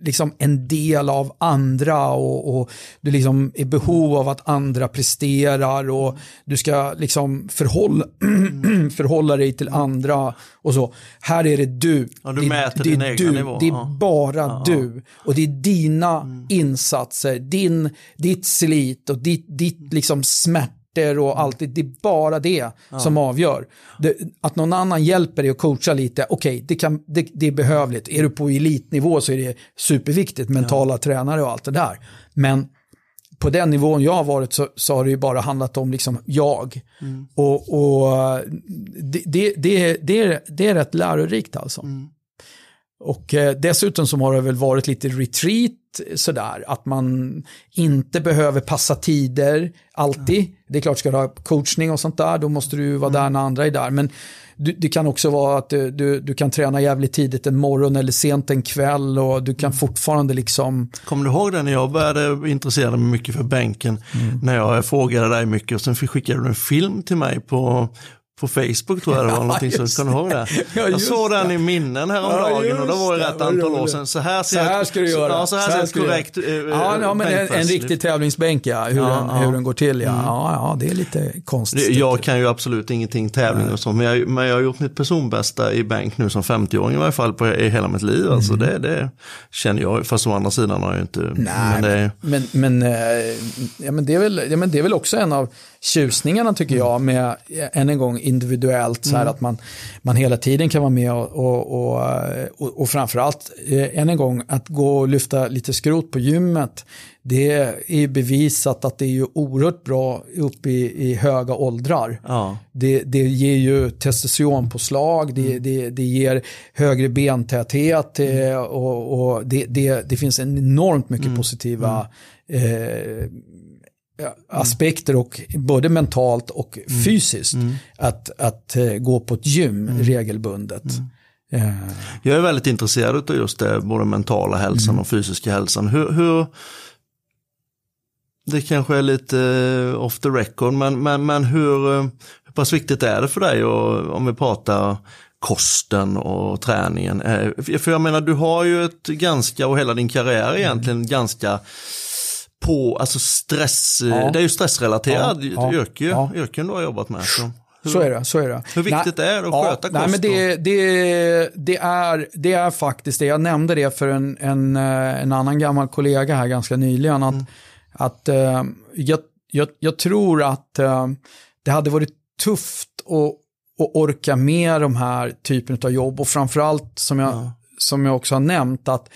liksom en del av andra och, och du liksom är behov av att andra presterar och du ska liksom förhålla, förhålla dig till andra och så. Här är det du. Ja, du det, mäter det din är du. nivå. Det är Ja. bara du. Och det är dina insatser, din, ditt slit och ditt, ditt liksom smärtor och allt. Det det är bara det som avgör. Det, att någon annan hjälper dig och coachar lite, okej, det, kan- det, det är behövligt. Är du på elitnivå så är det superviktigt, mentala tränare och allt det där. Men på den nivån jag har varit så, så har det ju bara handlat om liksom jag. Mm. Och, och det, det, det, det, är, det är rätt lärorikt alltså. Mm. Och eh, dessutom så har det väl varit lite retreat sådär, att man inte behöver passa tider alltid. Mm. Det är klart, ska du ha coachning och sånt där, då måste du vara där när andra är där. Men du, det kan också vara att du, du, du, kan träna jävligt tidigt en morgon eller sent en kväll och du kan mm. fortfarande liksom... Kommer du ihåg det när jag började intressera mig mycket för bänken? Mm. När jag frågade dig mycket och sen skickade du en film till mig på, på Facebook tror jag det var, någonting så kan ihåg det? Ja, jag såg den det. i minnen häromdagen ja, och det var det rätt antal år sedan. Så här, ser så här ska du göra. Ja, så här, så här ser ett korrekt äh, ja, ja, men en, en riktig tävlingsbänk ja, hur, ja, den, hur den går till ja. Mm. ja. Ja, det är lite konstigt. Jag kan ju absolut ingenting tävling Nej. och så, men jag, men jag har gjort mitt personbästa i bänk nu som 50-åring i varje fall på, i hela mitt liv. Alltså mm. det, det känner jag, fast å andra sidan har jag ju inte... Nej, men, det, men, men, ja, men, det är väl, ja, men det är väl också en av tjusningarna tycker mm. jag med, än en gång, individuellt, så här mm. att man, man hela tiden kan vara med och, och, och, och, framförallt, eh, än en gång, att gå och lyfta lite skrot på gymmet, det är bevisat att det är ju oerhört bra upp i, i höga åldrar. Ja. Det, det ger ju testosteronpåslag, det, mm. det, det ger högre bentäthet mm. och, och det, det, det finns enormt mycket mm. positiva mm. eh, aspekter och både mentalt och mm. fysiskt mm. Att, att uh, gå på ett gym mm. regelbundet. Uh. Jag är väldigt intresserad av just det, både mentala hälsan mm. och fysiska hälsan. Hur, hur, det kanske är lite uh, off the record, men, men, men hur, hur pass viktigt är det för dig och, om vi pratar kosten och träningen? För jag menar, du har ju ett ganska, och hela din karriär egentligen, mm. ganska på alltså stress, ja. det är ju stressrelaterad ja, yrke, ja. yrken du har jobbat med. Så. Hur, så är det. Så är det. Hur viktigt nej, är det att ja, sköta kost? Nej, men det, det, det, är, det är faktiskt det. Jag nämnde det för en, en, eh, en annan gammal kollega här ganska nyligen. Att, mm. att uh, jag, jag, jag, tror att uh, det hade varit tufft att, att orka med de här typen av jobb. Och framförallt som jag, ja. som jag också har nämnt att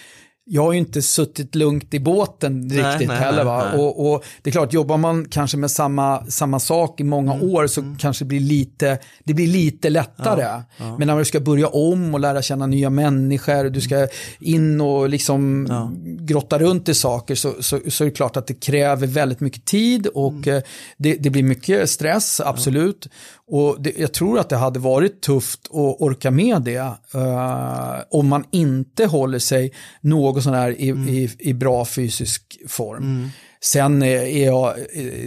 jag har ju inte suttit lugnt i båten nej, riktigt nej, heller. Va? Nej, och, och, det är klart, jobbar man kanske med samma, samma sak i många mm, år så mm. kanske det blir lite, det blir lite lättare. Ja, ja. Men när du ska börja om och lära känna nya människor, du ska in och liksom ja. grotta runt i saker så, så, så, är det klart att det kräver väldigt mycket tid och mm. Det, det, blir mycket stress, absolut. Och det, jag tror att det hade varit tufft att orka med det uh, om man inte håller sig något sån här i, mm. i, i, bra fysisk form. Mm. Sen är jag,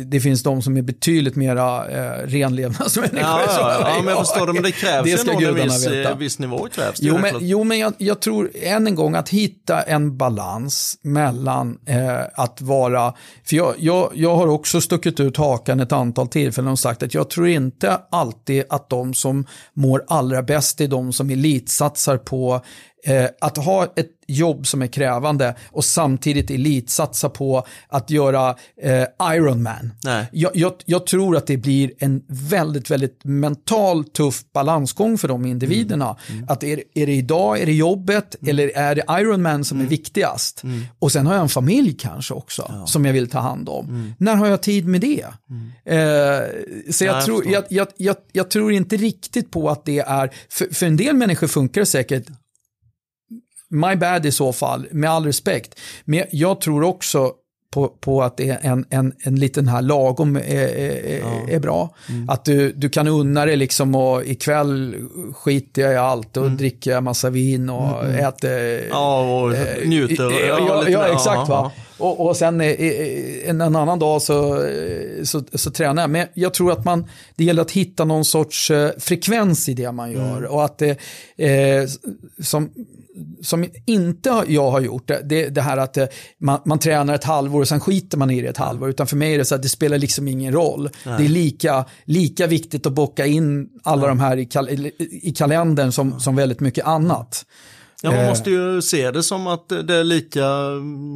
det finns de som är betydligt mera eh, renlevnadsmänniskor. Ja, ja, ja, men jag förstår det, men det krävs det ska en viss, eh, viss nivå. Krävs jo, men, jo, men jag, jag, tror än en gång att hitta en balans mellan eh, att vara, för jag, jag, jag har också stuckit ut hakan ett antal tillfällen och sagt att jag tror inte alltid att de som mår allra bäst är de som elitsatsar på eh, att ha ett jobb som är krävande och samtidigt elitsatsa på att göra eh, Ironman. Jag, jag, jag, tror att det blir en väldigt, väldigt mental tuff balansgång för de individerna. Mm. Mm. Att är, är det idag, är det jobbet mm. eller är det Ironman som är mm. viktigast? Mm. Och sen har jag en familj kanske också ja. som jag vill ta hand om. Mm. När har jag tid med det? Eh, så jag, tror, jag, jag, jag, tror inte riktigt på att det är, för, för en del människor funkar det säkert my bad i så fall, med all respekt. Men jag tror också på, på att det är en, en, en liten här lagom är, är, ja. är bra. Mm. Att du, du kan unna dig liksom och ikväll skiter jag i allt och mm. dricker jag massa vin och mm. äter. Ja, och njuter. Äh, ja, ja, ja, exakt. Va? Och, och sen en, en annan dag så, så, så tränar jag. Men jag tror att man, det gäller att hitta någon sorts frekvens i det man gör. Mm. Och att det, eh, som som inte jag har gjort, det, det här att eh, man, man tränar ett halvår och sen skiter man i det ett halvår. Utan för mig är det så att det spelar liksom ingen roll. Nej. Det är lika, lika viktigt att bocka in alla ja. de här i, kal i kalendern som, som väldigt mycket annat. Ja, man måste ju se det som att det är lika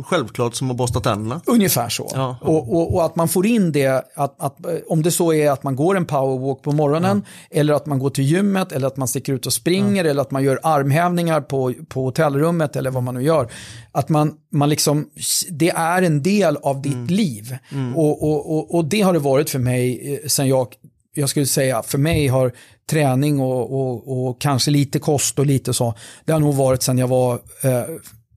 självklart som att borsta tänderna. Ungefär så. Ja, ja. Och, och, och, att man får in det, att, att, om det så är att man går en powerwalk på morgonen, ja. eller att man går till gymmet, eller att man sticker ut och springer, eller att man gör armhävningar på, på hotellrummet, eller vad man nu gör. Att man, man liksom, det är en del av ditt mm. liv. Mm. Och, och, och, och det har det varit för mig eh, sen jag jag skulle säga, för mig har träning och, och, och, kanske lite kost och lite så, det har nog varit sedan jag var eh,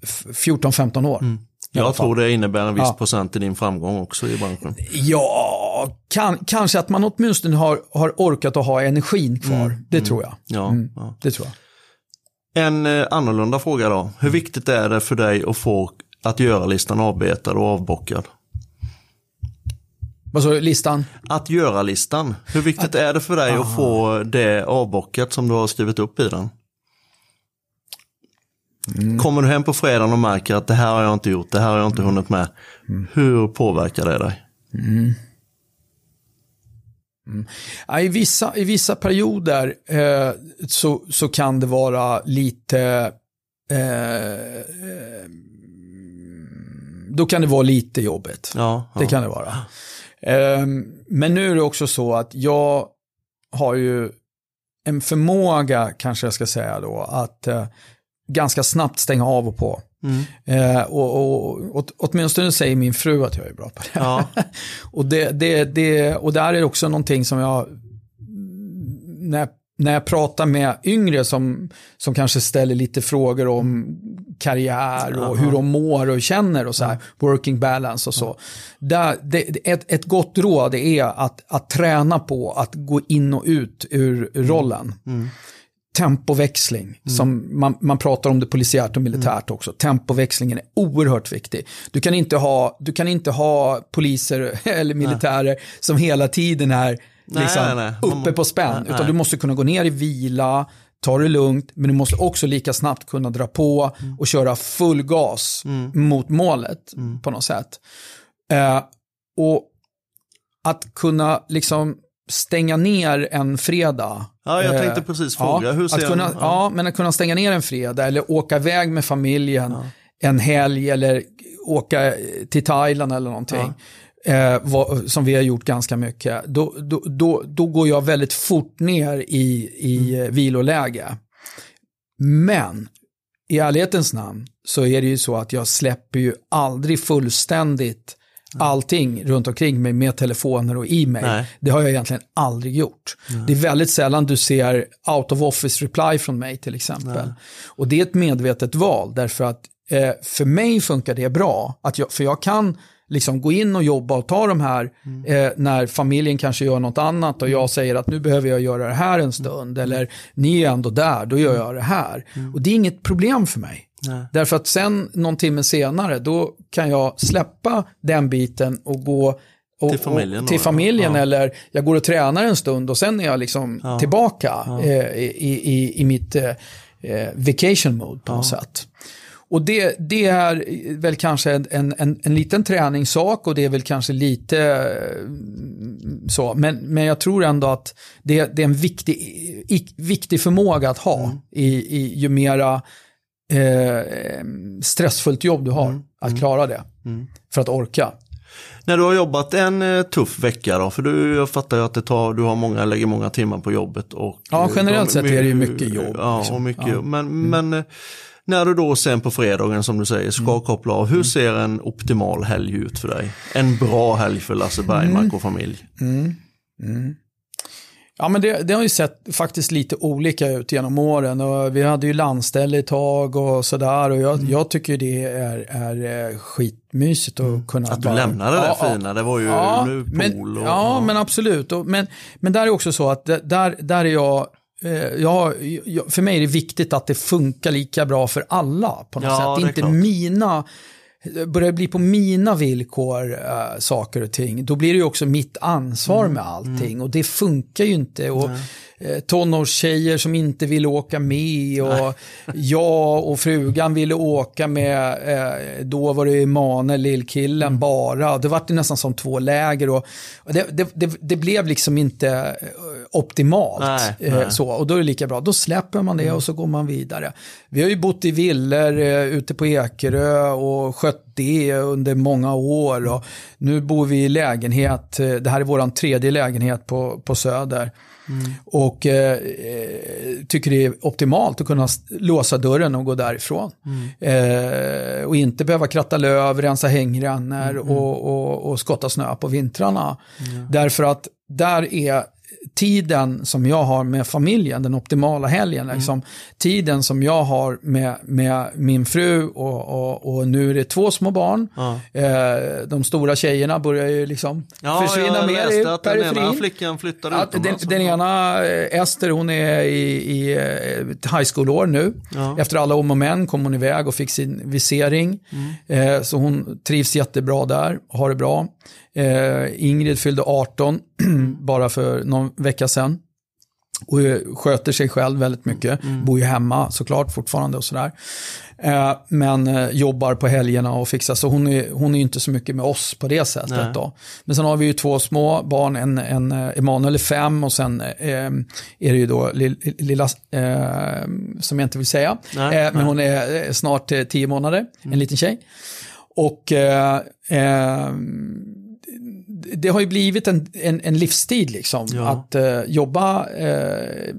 14-15 år. Mm. Jag tror det innebär en viss ja. procent i din framgång också i branschen. Ja, kan, kanske att man åtminstone har, har orkat att ha energin kvar. Mm. Det mm. tror jag. Ja, mm. ja, Det tror jag. En eh, annorlunda fråga då. Hur viktigt är det för dig att få att göra-listan avbetad och avbockad? Vad sa du, listan? Att göra-listan. Hur viktigt att, är det för dig aha. att få det avbockat som du har skrivit upp i den? Mm. Kommer du hem på fredagen och märker att det här har jag inte gjort, det här har jag inte hunnit med. Mm. Hur påverkar det dig? Mm. Mm. Ja, i, vissa, I vissa perioder eh, så, så kan det vara lite... Eh, eh, då kan det vara lite jobbigt. Ja, ja. Det kan det vara. Ehm, men nu är det också så att jag har ju en förmåga, kanske jag ska säga då, att eh, ganska snabbt stänga av och på. Mm. Eh, och, och, och, åtminstone säger min fru att jag är bra på det. Ja. och, det, det, det, och där är det också någonting som jag, när när jag pratar med yngre som, som kanske ställer lite frågor om karriär och hur de mår och känner och så här, working balance och så. Där, det, ett, ett gott råd är att, att träna på att gå in och ut ur, ur rollen. Mm. Tempoväxling, mm. som man, man pratar om det polisiärt och militärt också. Tempoväxlingen är oerhört viktig. Du kan inte ha, du kan inte ha poliser eller militärer nej. som hela tiden är liksom, nej, nej, uppe på spänn. Utan du måste kunna gå ner i vila, ta det lugnt, men du måste också lika snabbt kunna dra på mm. och köra full gas mm. mot målet mm. på något sätt. Eh, och att kunna liksom stänga ner en fredag. Ja, jag tänkte eh, precis fråga. Ja, Hur ser att kunna, ja. ja. men att kunna stänga ner en fredag eller åka iväg med familjen ja. en helg eller åka till Thailand eller någonting eh, vad, som vi har gjort ganska mycket, då, då, då, då går jag väldigt fort ner i, i mm. viloläge. Men i ärlighetens namn så är det ju så att jag släpper ju aldrig fullständigt allting runt omkring mig med telefoner och e-mail. Det har jag egentligen aldrig gjort. Nej. Det är väldigt sällan du ser out of office reply från mig till exempel. Nej. Och det är ett medvetet val därför att eh, för mig funkar det bra. Att jag, för jag kan liksom gå in och jobba och ta de här mm. eh, när familjen kanske gör något annat och jag mm. säger att nu behöver jag göra det här en stund mm. eller ni är ändå där, då gör jag det här. Mm. Och det är inget problem för mig. Nej. Därför att sen någon timme senare då kan jag släppa den biten och gå och, till familjen, och, till familjen ja. eller jag går och tränar en stund och sen är jag liksom ja. tillbaka ja. Eh, i, i, i mitt eh, eh vacation mode på något sätt. Och det, det är väl kanske en, en, en liten träningssak och det är väl kanske lite eh, så. Men, men jag tror ändå att det, det är en viktig, viktig förmåga att ha mm. i, i ju mera eh, stressfullt jobb du har. Mm. Att mm. klara det. Mm. För att orka. När du har jobbat en eh, tuff vecka då, för du, jag fattar ju att det tar, du har många, lägger många timmar på jobbet. Och, ja, generellt sett är det ju mycket jobb. Ja, liksom. och mycket ja. Men, mm. men när du då sen på fredagen som du säger ska mm. koppla av, hur ser en optimal helg ut för dig? En bra helg för Lasse Bergmark mm. och familj? Mm. Mm. Ja, men det, det, har ju sett faktiskt lite olika ut genom åren. Och vi hade ju landställe ett tag och sådär. Och jag, mm. jag tycker det är, är eh, skitmysigt att mm. kunna... Att du bara, lämnade det ja, fina, det var ju ja, nu pool. Men, och, ja, ja, men absolut. Och, men, men där är också så att där, där är jag ja, för mig är det viktigt att det funkar lika bra för alla på något ja, sätt. Det är inte klart. mina, börjar det bli på mina villkor äh, saker och ting, då blir det ju också mitt ansvar mm, med allting mm. och det funkar ju inte. Och, eh, tonårstjejer som inte ville åka med och jag och frugan ville åka med, eh, då var det Emanuel, lillkillen, mm. bara. Det var nästan som två läger och, och det, det, det, det, blev liksom inte eh, optimalt. Nej, eh, nej. Så, och då är det lika bra, då släpper man det mm. och så går man vidare. Vi har ju bott i villor eh, ute på Ekerö och skött det under många år. Och nu bor vi i lägenhet, det här är vår tredje lägenhet på, på Söder. Mm. Och eh, tycker det är optimalt att kunna låsa dörren och gå därifrån. Mm. Eh, och inte behöva kratta löv, rensa hängrännor mm. och, och, och, skotta snö på vintrarna. Därför att där är tiden som jag har med familjen, den optimala helgen, mm. liksom, tiden som jag har med, med min fru och, och, och nu är det två små barn. Ja. Eh, de stora tjejerna börjar ju liksom ja, försvinna mer i att periferin. Den ena flickan flyttade att den, den ena, eh, Ester, hon är i, i eh, high school-år nu. Ja. Efter alla om och men kom hon iväg och fick sin visering. Mm. Eh, så hon trivs jättebra där, har det bra. Eh, Ingrid fyllde 18 bara för någon vecka sedan. Och sköter sig själv väldigt mycket. Mm. Bor ju hemma såklart fortfarande och sådär. Eh, men eh, jobbar på helgerna och fixar. Så hon är, hon är inte så mycket med oss på det sättet. Då. Men sen har vi ju två små barn. En, en eh, Emanuel är fem och sen eh, är det ju då lilla, eh, som jag inte vill säga. Nej, men hon är snart tio månader, mm. en liten tjej. Och det har ju blivit en, en, en livsstil liksom. Ja. Att uh, jobba uh,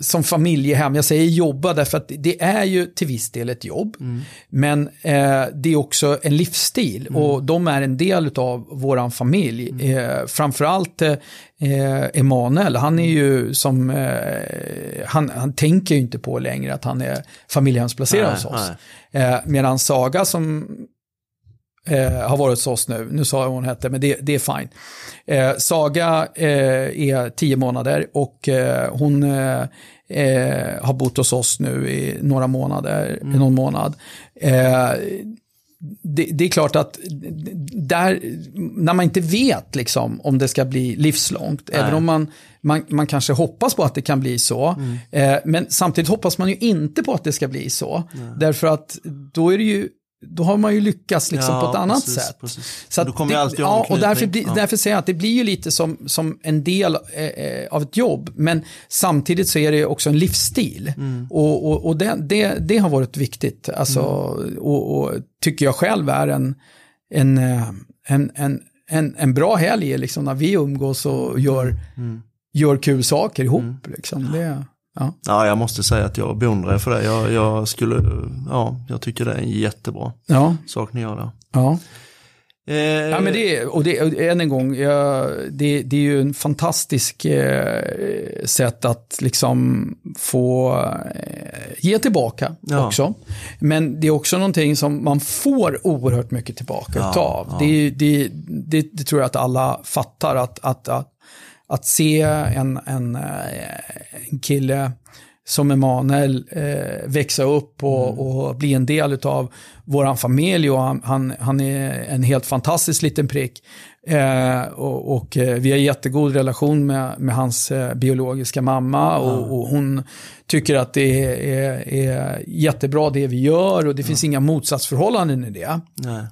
som familjehem. Jag säger jobba därför att det är ju till viss del ett jobb. Mm. Men eh, det är också en livsstil mm. och de är en del av våran familj. Mm. Eh, framförallt eh, Emanuel, han är ju som, eh, han, han tänker ju inte på längre att han är familjehemsplacerad hos oss. Eh, medan Saga som eh, har varit hos oss nu. Nu sa jag vad hon hette, men det, det är fine. Eh, Saga eh, är tio månader och eh, hon eh, eh, har bott hos oss nu i några månader, mm. i någon månad. Det, det, är klart att där, när man inte vet liksom, om det ska bli livslångt, Nej. även om man, man, man kanske hoppas på att det kan bli så, mm. men samtidigt hoppas man ju inte på att det ska bli så. Nej. Därför att då är det ju då har man ju lyckats liksom ja, på ett annat precis, sätt. Precis. Så kommer det, ja, och därför, ja. därför säger jag att det blir ju lite som, som en del eh, eh, av ett jobb, men samtidigt så är det också en livsstil. Mm. Och, och, och det, det, det, har varit viktigt, alltså, mm. och, och, tycker jag själv är en, en, eh, en, en, en, en bra helg, liksom, när vi umgås och gör, mm. gör kul saker ihop. Mm. Liksom. Det, Ja. ja, jag måste säga att jag beundrar för det. Jag, jag, skulle, ja, jag tycker det är en jättebra ja. sak ni gör där. Ja. Eh, ja, men det, och det, än en gång, ja, det, det är ju en fantastisk eh, sätt att liksom få eh, ge tillbaka ja. också. Men det är också någonting som man får oerhört mycket tillbaka ja, av. Ja. Det, det, det, det, tror jag att alla fattar, att, att, att att se en, en, eh, en kille som Emanuel eh, växa upp och, mm. och, bli en del av vår familj och han, han, han, är en helt fantastisk liten prick. Eh, och, och eh, vi har jättegod relation med, med hans eh, biologiska mamma och, mm. och, hon tycker att det är, är, är, jättebra det vi gör och det mm. finns inga motsatsförhållanden i det. Nej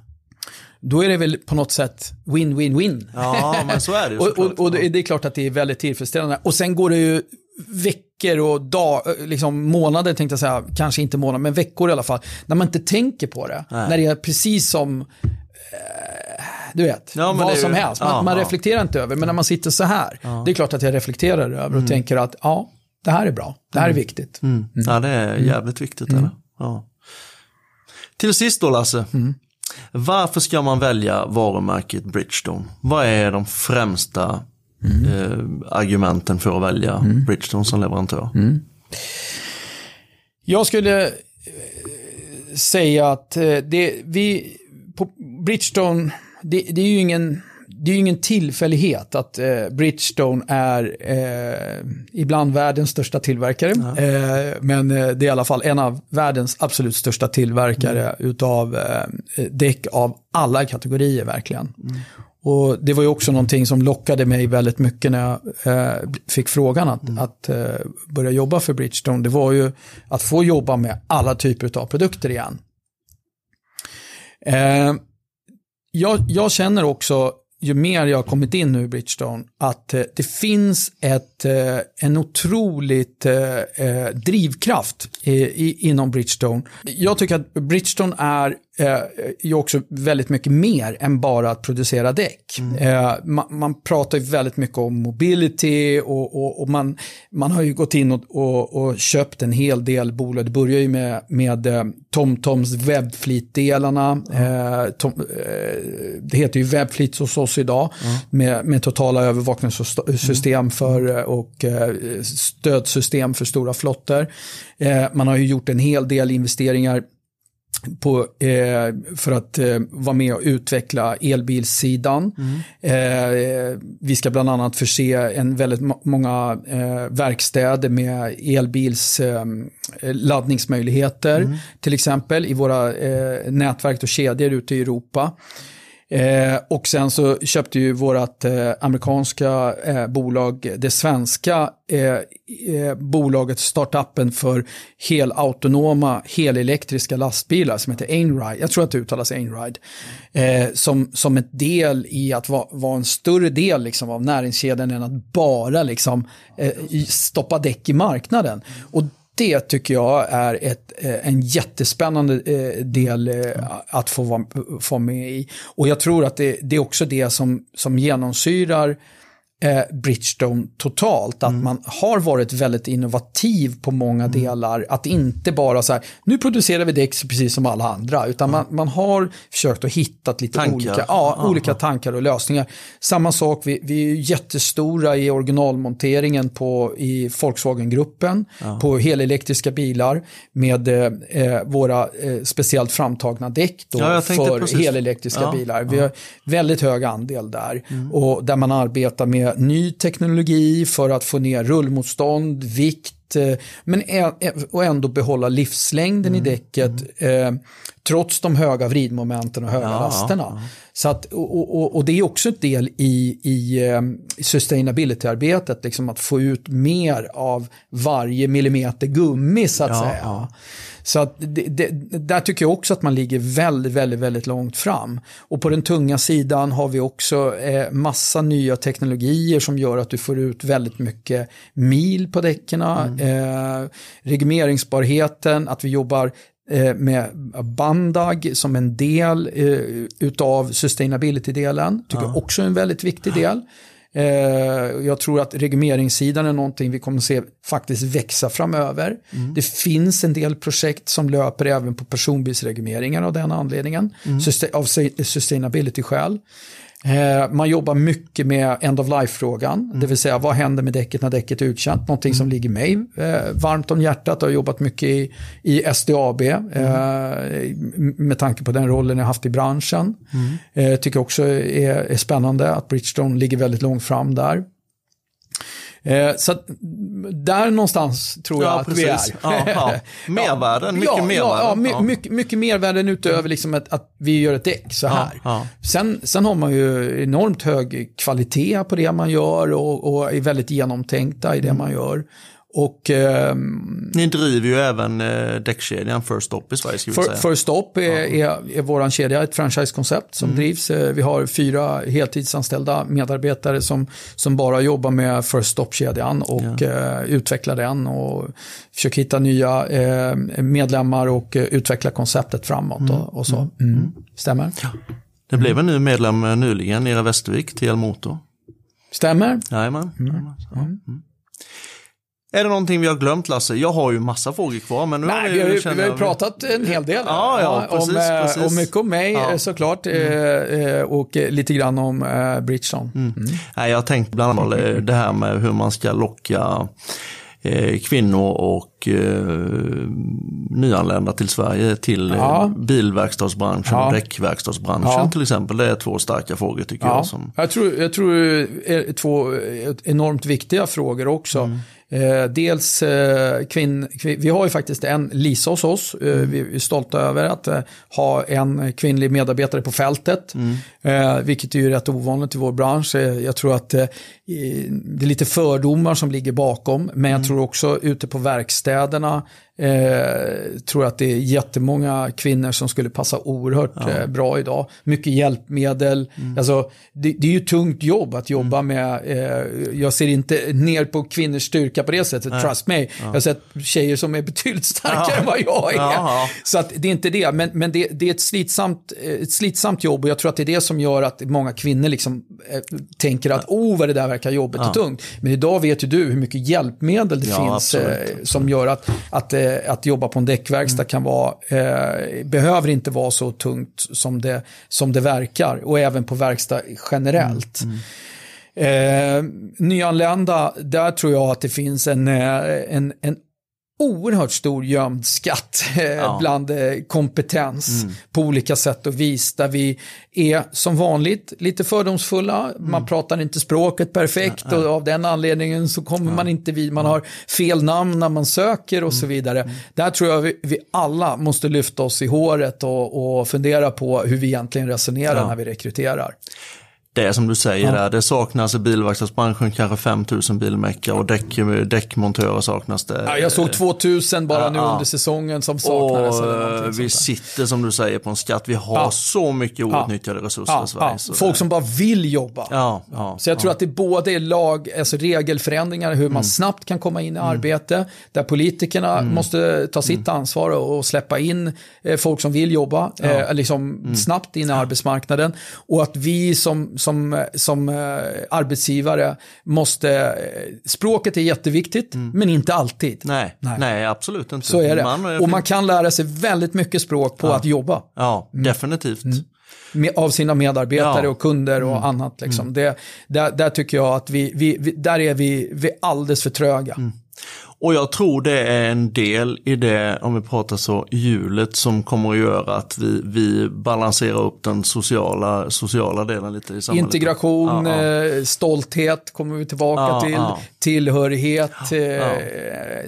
då är det väl på något sätt win-win-win. Ja, men så är det ju och, och, och, det är klart att det är väldigt tillfredsställande. Och sen går det ju veckor och dag, liksom månader tänkte jag säga, kanske inte månader, men veckor i alla fall, när man inte tänker på det. Nej. När det är precis som, eh, du vet, ja, vad som ju, helst. Man, ja, man reflekterar inte över, men när man sitter så här, det är klart att jag reflekterar över och mm. tänker att ja, det här är bra, det här är mm. viktigt. Mm. Mm. Ja, det är jävligt viktigt. Mm. Ja. Till sist då Lasse, mm. Varför ska man välja varumärket Bridgestone? Vad är de främsta mm. eh, argumenten för att välja mm. Bridgestone som leverantör? Mm. Jag skulle eh, säga att eh, det, vi, på Bridgestone, det, det är ju ingen det är ju ingen tillfällighet att eh, Bridgestone är eh, ibland världens största tillverkare. Eh, men eh, det är i alla fall en av världens absolut största tillverkare mm. utav eh, däck av alla kategorier verkligen. Mm. Och det var ju också någonting som lockade mig väldigt mycket när jag eh, fick frågan att, mm. att eh, börja jobba för Bridgestone. Det var ju att få jobba med alla typer av produkter igen. Eh, jag, jag, känner också ju mer jag har kommit in nu i Bridgestone, att eh, det finns ett, eh, en otroligt eh, eh drivkraft inom Bridgestone. Jag tycker att Bridgestone är ju också väldigt mycket mer än bara att producera däck. Mm. Man, man, pratar ju väldigt mycket om mobility och, och, och man, man har ju gått in och, och, köpt en hel del bolag. Det börjar ju med, med TomToms webbfleet-delarna. Mm. Tom, det heter ju webbfleet hos oss idag mm. med, med totala övervakningssystem mm. för, och stödsystem för stora flottor. Man har ju gjort en hel del investeringar på, eh, för att eh, vara med och utveckla elbilssidan. Mm. Eh, vi ska bland annat förse en väldigt många eh, verkstäder med elbils eh, laddningsmöjligheter mm. till exempel i våra eh, nätverk och kedjor ute i Europa. Eh, och sen så köpte ju vårt eh, amerikanska eh, bolag det svenska eh, eh, bolaget, startupen för helautonoma, helelektriska lastbilar som heter Einride. Jag tror att det uttalas Einride. Eh, som, som ett del i att vara va en större del liksom, av näringskedjan än att bara liksom, eh, stoppa däck i marknaden. Och det tycker jag är ett, eh, en jättespännande eh, del eh, att få vara, få med i. Och jag tror att det, det är också det som, som genomsyrar eh, Bridgestone totalt. Att mm. man har varit väldigt innovativ på många mm. delar. Att inte bara så här, nu producerar vi däck precis som alla andra. Utan mm. man, man har försökt att hitta lite tankar. olika, ja, olika tankar och lösningar. Samma sak, vi, vi är jättestora i originalmonteringen på, i Volkswagen-gruppen. På helelektriska bilar med eh, våra eh, speciellt framtagna däck då, ja, för helelektriska bilar. Vi har väldigt hög andel där. Mm. Och där man arbetar med ny teknologi för att få ner rullmotstånd, vikt, men och ändå behålla livslängden mm. i däcket eh, trots de höga vridmomenten och höga ja, lasterna. Ja. Så att, och, och, och, det är också ett del i, i eh, sustainability-arbetet, liksom att få ut mer av varje millimeter gummi så att ja, säga. Så att det, det, där tycker jag också att man ligger väldigt, väldigt, väldigt långt fram. Och på den tunga sidan har vi också eh, massa nya teknologier som gör att du får ut väldigt mycket mil på däcken. Mm. Eh, regummeringsbarheten, att vi jobbar eh, med Bandag som en del eh, utav sustainability-delen. Tycker ja. också är en väldigt viktig del. Eh, jag tror att regleringssidan är någonting vi kommer se faktiskt växa framöver. Mm. Det finns en del projekt som löper även på personbilsregleringar av den anledningen, mm. av sustainability-skäl. Eh, man jobbar mycket med end of life-frågan, mm. det vill säga vad händer med däcket när däcket är uttjänt? Någonting mm. som ligger mig eh, varmt om hjärtat och har jobbat mycket i, i SDAB mm. eh, med tanke på den rollen jag haft i branschen. Mm. Tycker också är, är spännande att Bridgestone ligger väldigt långt fram där. Eh, så där någonstans tror jag ja, att precis. vi är. Ja, ja. Mervärden, mycket ja, mervärden. Ja, my, mycket, mycket mervärden utöver liksom att, att vi gör ett däck så här. Sen, sen har man ju enormt hög kvalitet på det man gör och, och är väldigt genomtänkta i det mm. man gör. Och, eh, Ni driver ju även eh, däckkedjan First Stop i Sverige. Ska för, säga. First Stop är, är, är vår kedja, ett franchisekoncept som mm. drivs. Eh, vi har fyra heltidsanställda medarbetare som, som bara jobbar med First Stop-kedjan och ja. eh, utvecklar den och försöker hitta nya eh, medlemmar och eh, utveckla konceptet framåt mm. och, och, så. Mm. mm. Stämmer? Ja. Det blev en ny medlem eh, nyligen, Era Västervik, TL Motor. Stämmer? Jajamän. Mm. Mm. Är det någonting vi har glömt Lasse? Jag har ju massa frågor kvar. Men nu Nej, har vi, vi, har ju, vi har pratat en hel del. Ja, ja, precis, om, eh, precis. om mycket om mig ja. såklart mm. Eh, och lite grann om eh, Bridgestone. Mm. Mm. Nej, jag har tänkt bland annat det här med hur man ska locka kvinnor och eh, nyanlända till Sverige till ja. bilverkstadsbranschen ja. och däckverkstadsbranschen ja. till exempel. Det är två starka frågor tycker jag. Som... Jag tror, jag tror är två enormt viktiga frågor också. Mm. Eh, dels eh, kvinn, kvin, vi har ju faktiskt en Lisa hos oss. Eh, mm. Vi är stolta över att eh, ha en kvinnlig medarbetare på fältet. Mm. Eh, vilket är ju rätt ovanligt i vår bransch. Eh, jag tror att det är lite fördomar som ligger bakom. Men jag mm. tror också ute på verkstäderna Eh, tror att det är jättemånga kvinnor som skulle passa oerhört ja. eh, bra idag. Mycket hjälpmedel. Mm. Alltså, det, det, är ju tungt jobb att jobba mm. med. Eh, jag ser inte ner på kvinnors styrka på det sättet, Nej. trust me. Ja. Jag har sett tjejer som är betydligt starkare ja. än vad jag är. Så att det är inte det, men, men det, det, är ett slitsamt, eh, ett slitsamt jobb och jag tror att det är det som gör att många kvinnor liksom, eh, tänker att oh vad det där verkar jobbigt och tungt. Men idag vet ju du hur mycket hjälpmedel det finns eh, som gör att, att eh, att jobba på en däckverkstad mm. kan vara, eh, behöver inte vara så tungt som det, som det verkar. Och även på verkstad generellt. Mm. Mm. Eh, nyanlända, där tror jag att det finns en, eh, en, en oerhört stor gömd skatt eh, ja. bland eh, kompetens mm. på olika sätt och vis. Där vi är som vanligt lite fördomsfulla. Mm. Man pratar inte språket perfekt ja, ja. och av den anledningen så kommer man inte vid. Man har fel namn när man söker och mm. så vidare. Mm. Där tror jag vi, vi, alla måste lyfta oss i håret och, och fundera på hur vi egentligen resonerar när vi rekryterar det är som du säger, ja. där, det saknas i bilverkstadsbranschen kanske 5000 bilmäckare och däck, däckmontörer saknas det. Ja, jag såg 2000 bara ja, nu under säsongen som saknades. Och vi sitter som du säger på en skatt, vi har så mycket outnyttjade resurser i Sverige. Folk som bara vill jobba. så jag tror att det både är lag, alltså regelförändringar, hur man mm. snabbt kan komma in i mm. arbete, där politikerna mm. måste ta sitt mm. ansvar och släppa in eh, folk som vill jobba, eh, liksom mm. snabbt in i arbetsmarknaden. Och att vi som som, som eh, arbetsgivare måste, eh, språket är jätteviktigt, mm. men inte alltid. Nej, nej. nej absolut inte. Så är det. Man, och man kan lära sig väldigt mycket språk på ja. att jobba. Ja, mm. definitivt. Mm av sina medarbetare ja. och kunder och mm. annat. Liksom. Mm. Det, där, där, tycker jag att vi, vi, vi, där är vi, vi alldeles för tröga. Och jag tror det är en del i det, om vi pratar så, hjulet som kommer att göra att vi, vi balanserar upp den sociala, sociala delen lite i samhället. Integration, ja, ja. Eh, stolthet kommer vi tillbaka ja, till, tillhörighet, eh,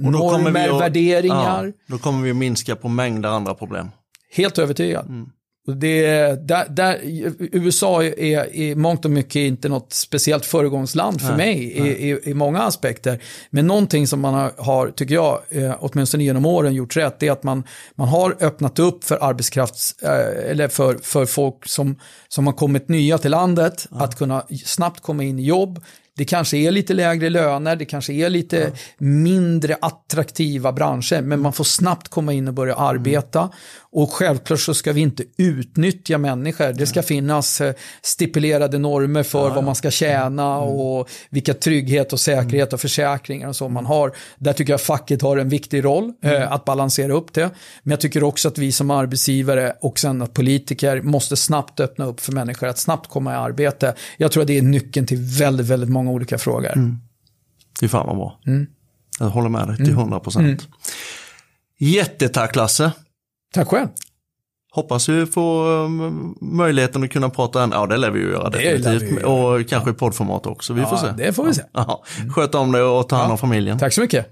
normer, att, värderingar. då kommer vi att minska på mängder andra problem. Helt övertygad. Mm. Det, där, där, USA är i mångt och mycket inte något speciellt föregångsland för nej, mig nej. I, i, i, många aspekter. Men någonting som man har, har tycker jag, eh, åtminstone genom åren gjort rätt, är att man, man har öppnat upp för arbetskrafts, eh, eller för, för folk som, som har kommit nya till landet, ja. att kunna snabbt komma in i jobb, det kanske är lite lägre löner, det kanske är lite ja. mindre attraktiva branscher, men man får snabbt komma in och börja arbeta. Mm. Och självklart så ska vi inte utnyttja människor. Det ska finnas eh, stipulerade normer för ja, vad man ska tjäna mm. och vilka trygghet och säkerhet mm. och försäkringar och så man har. Där tycker jag facket har en viktig roll eh, mm. att balansera upp det. Men jag tycker också att vi som arbetsgivare och sen att politiker måste snabbt öppna upp för människor att snabbt komma i arbete. Jag tror att det är nyckeln till väldigt, väldigt många olika frågor. Mm. Det är fan vad bra. Mm. Jag håller med dig till 100 mm. procent. Mm. Jättetack Lasse. Tack själv. Hoppas vi får um, möjligheten att kunna prata, ja det lär vi ju göra det definitivt. Och kanske i poddformat också, vi ja, får se. Det får vi se. Ja. Sköt om dig och ta hand om familjen. Tack så mycket.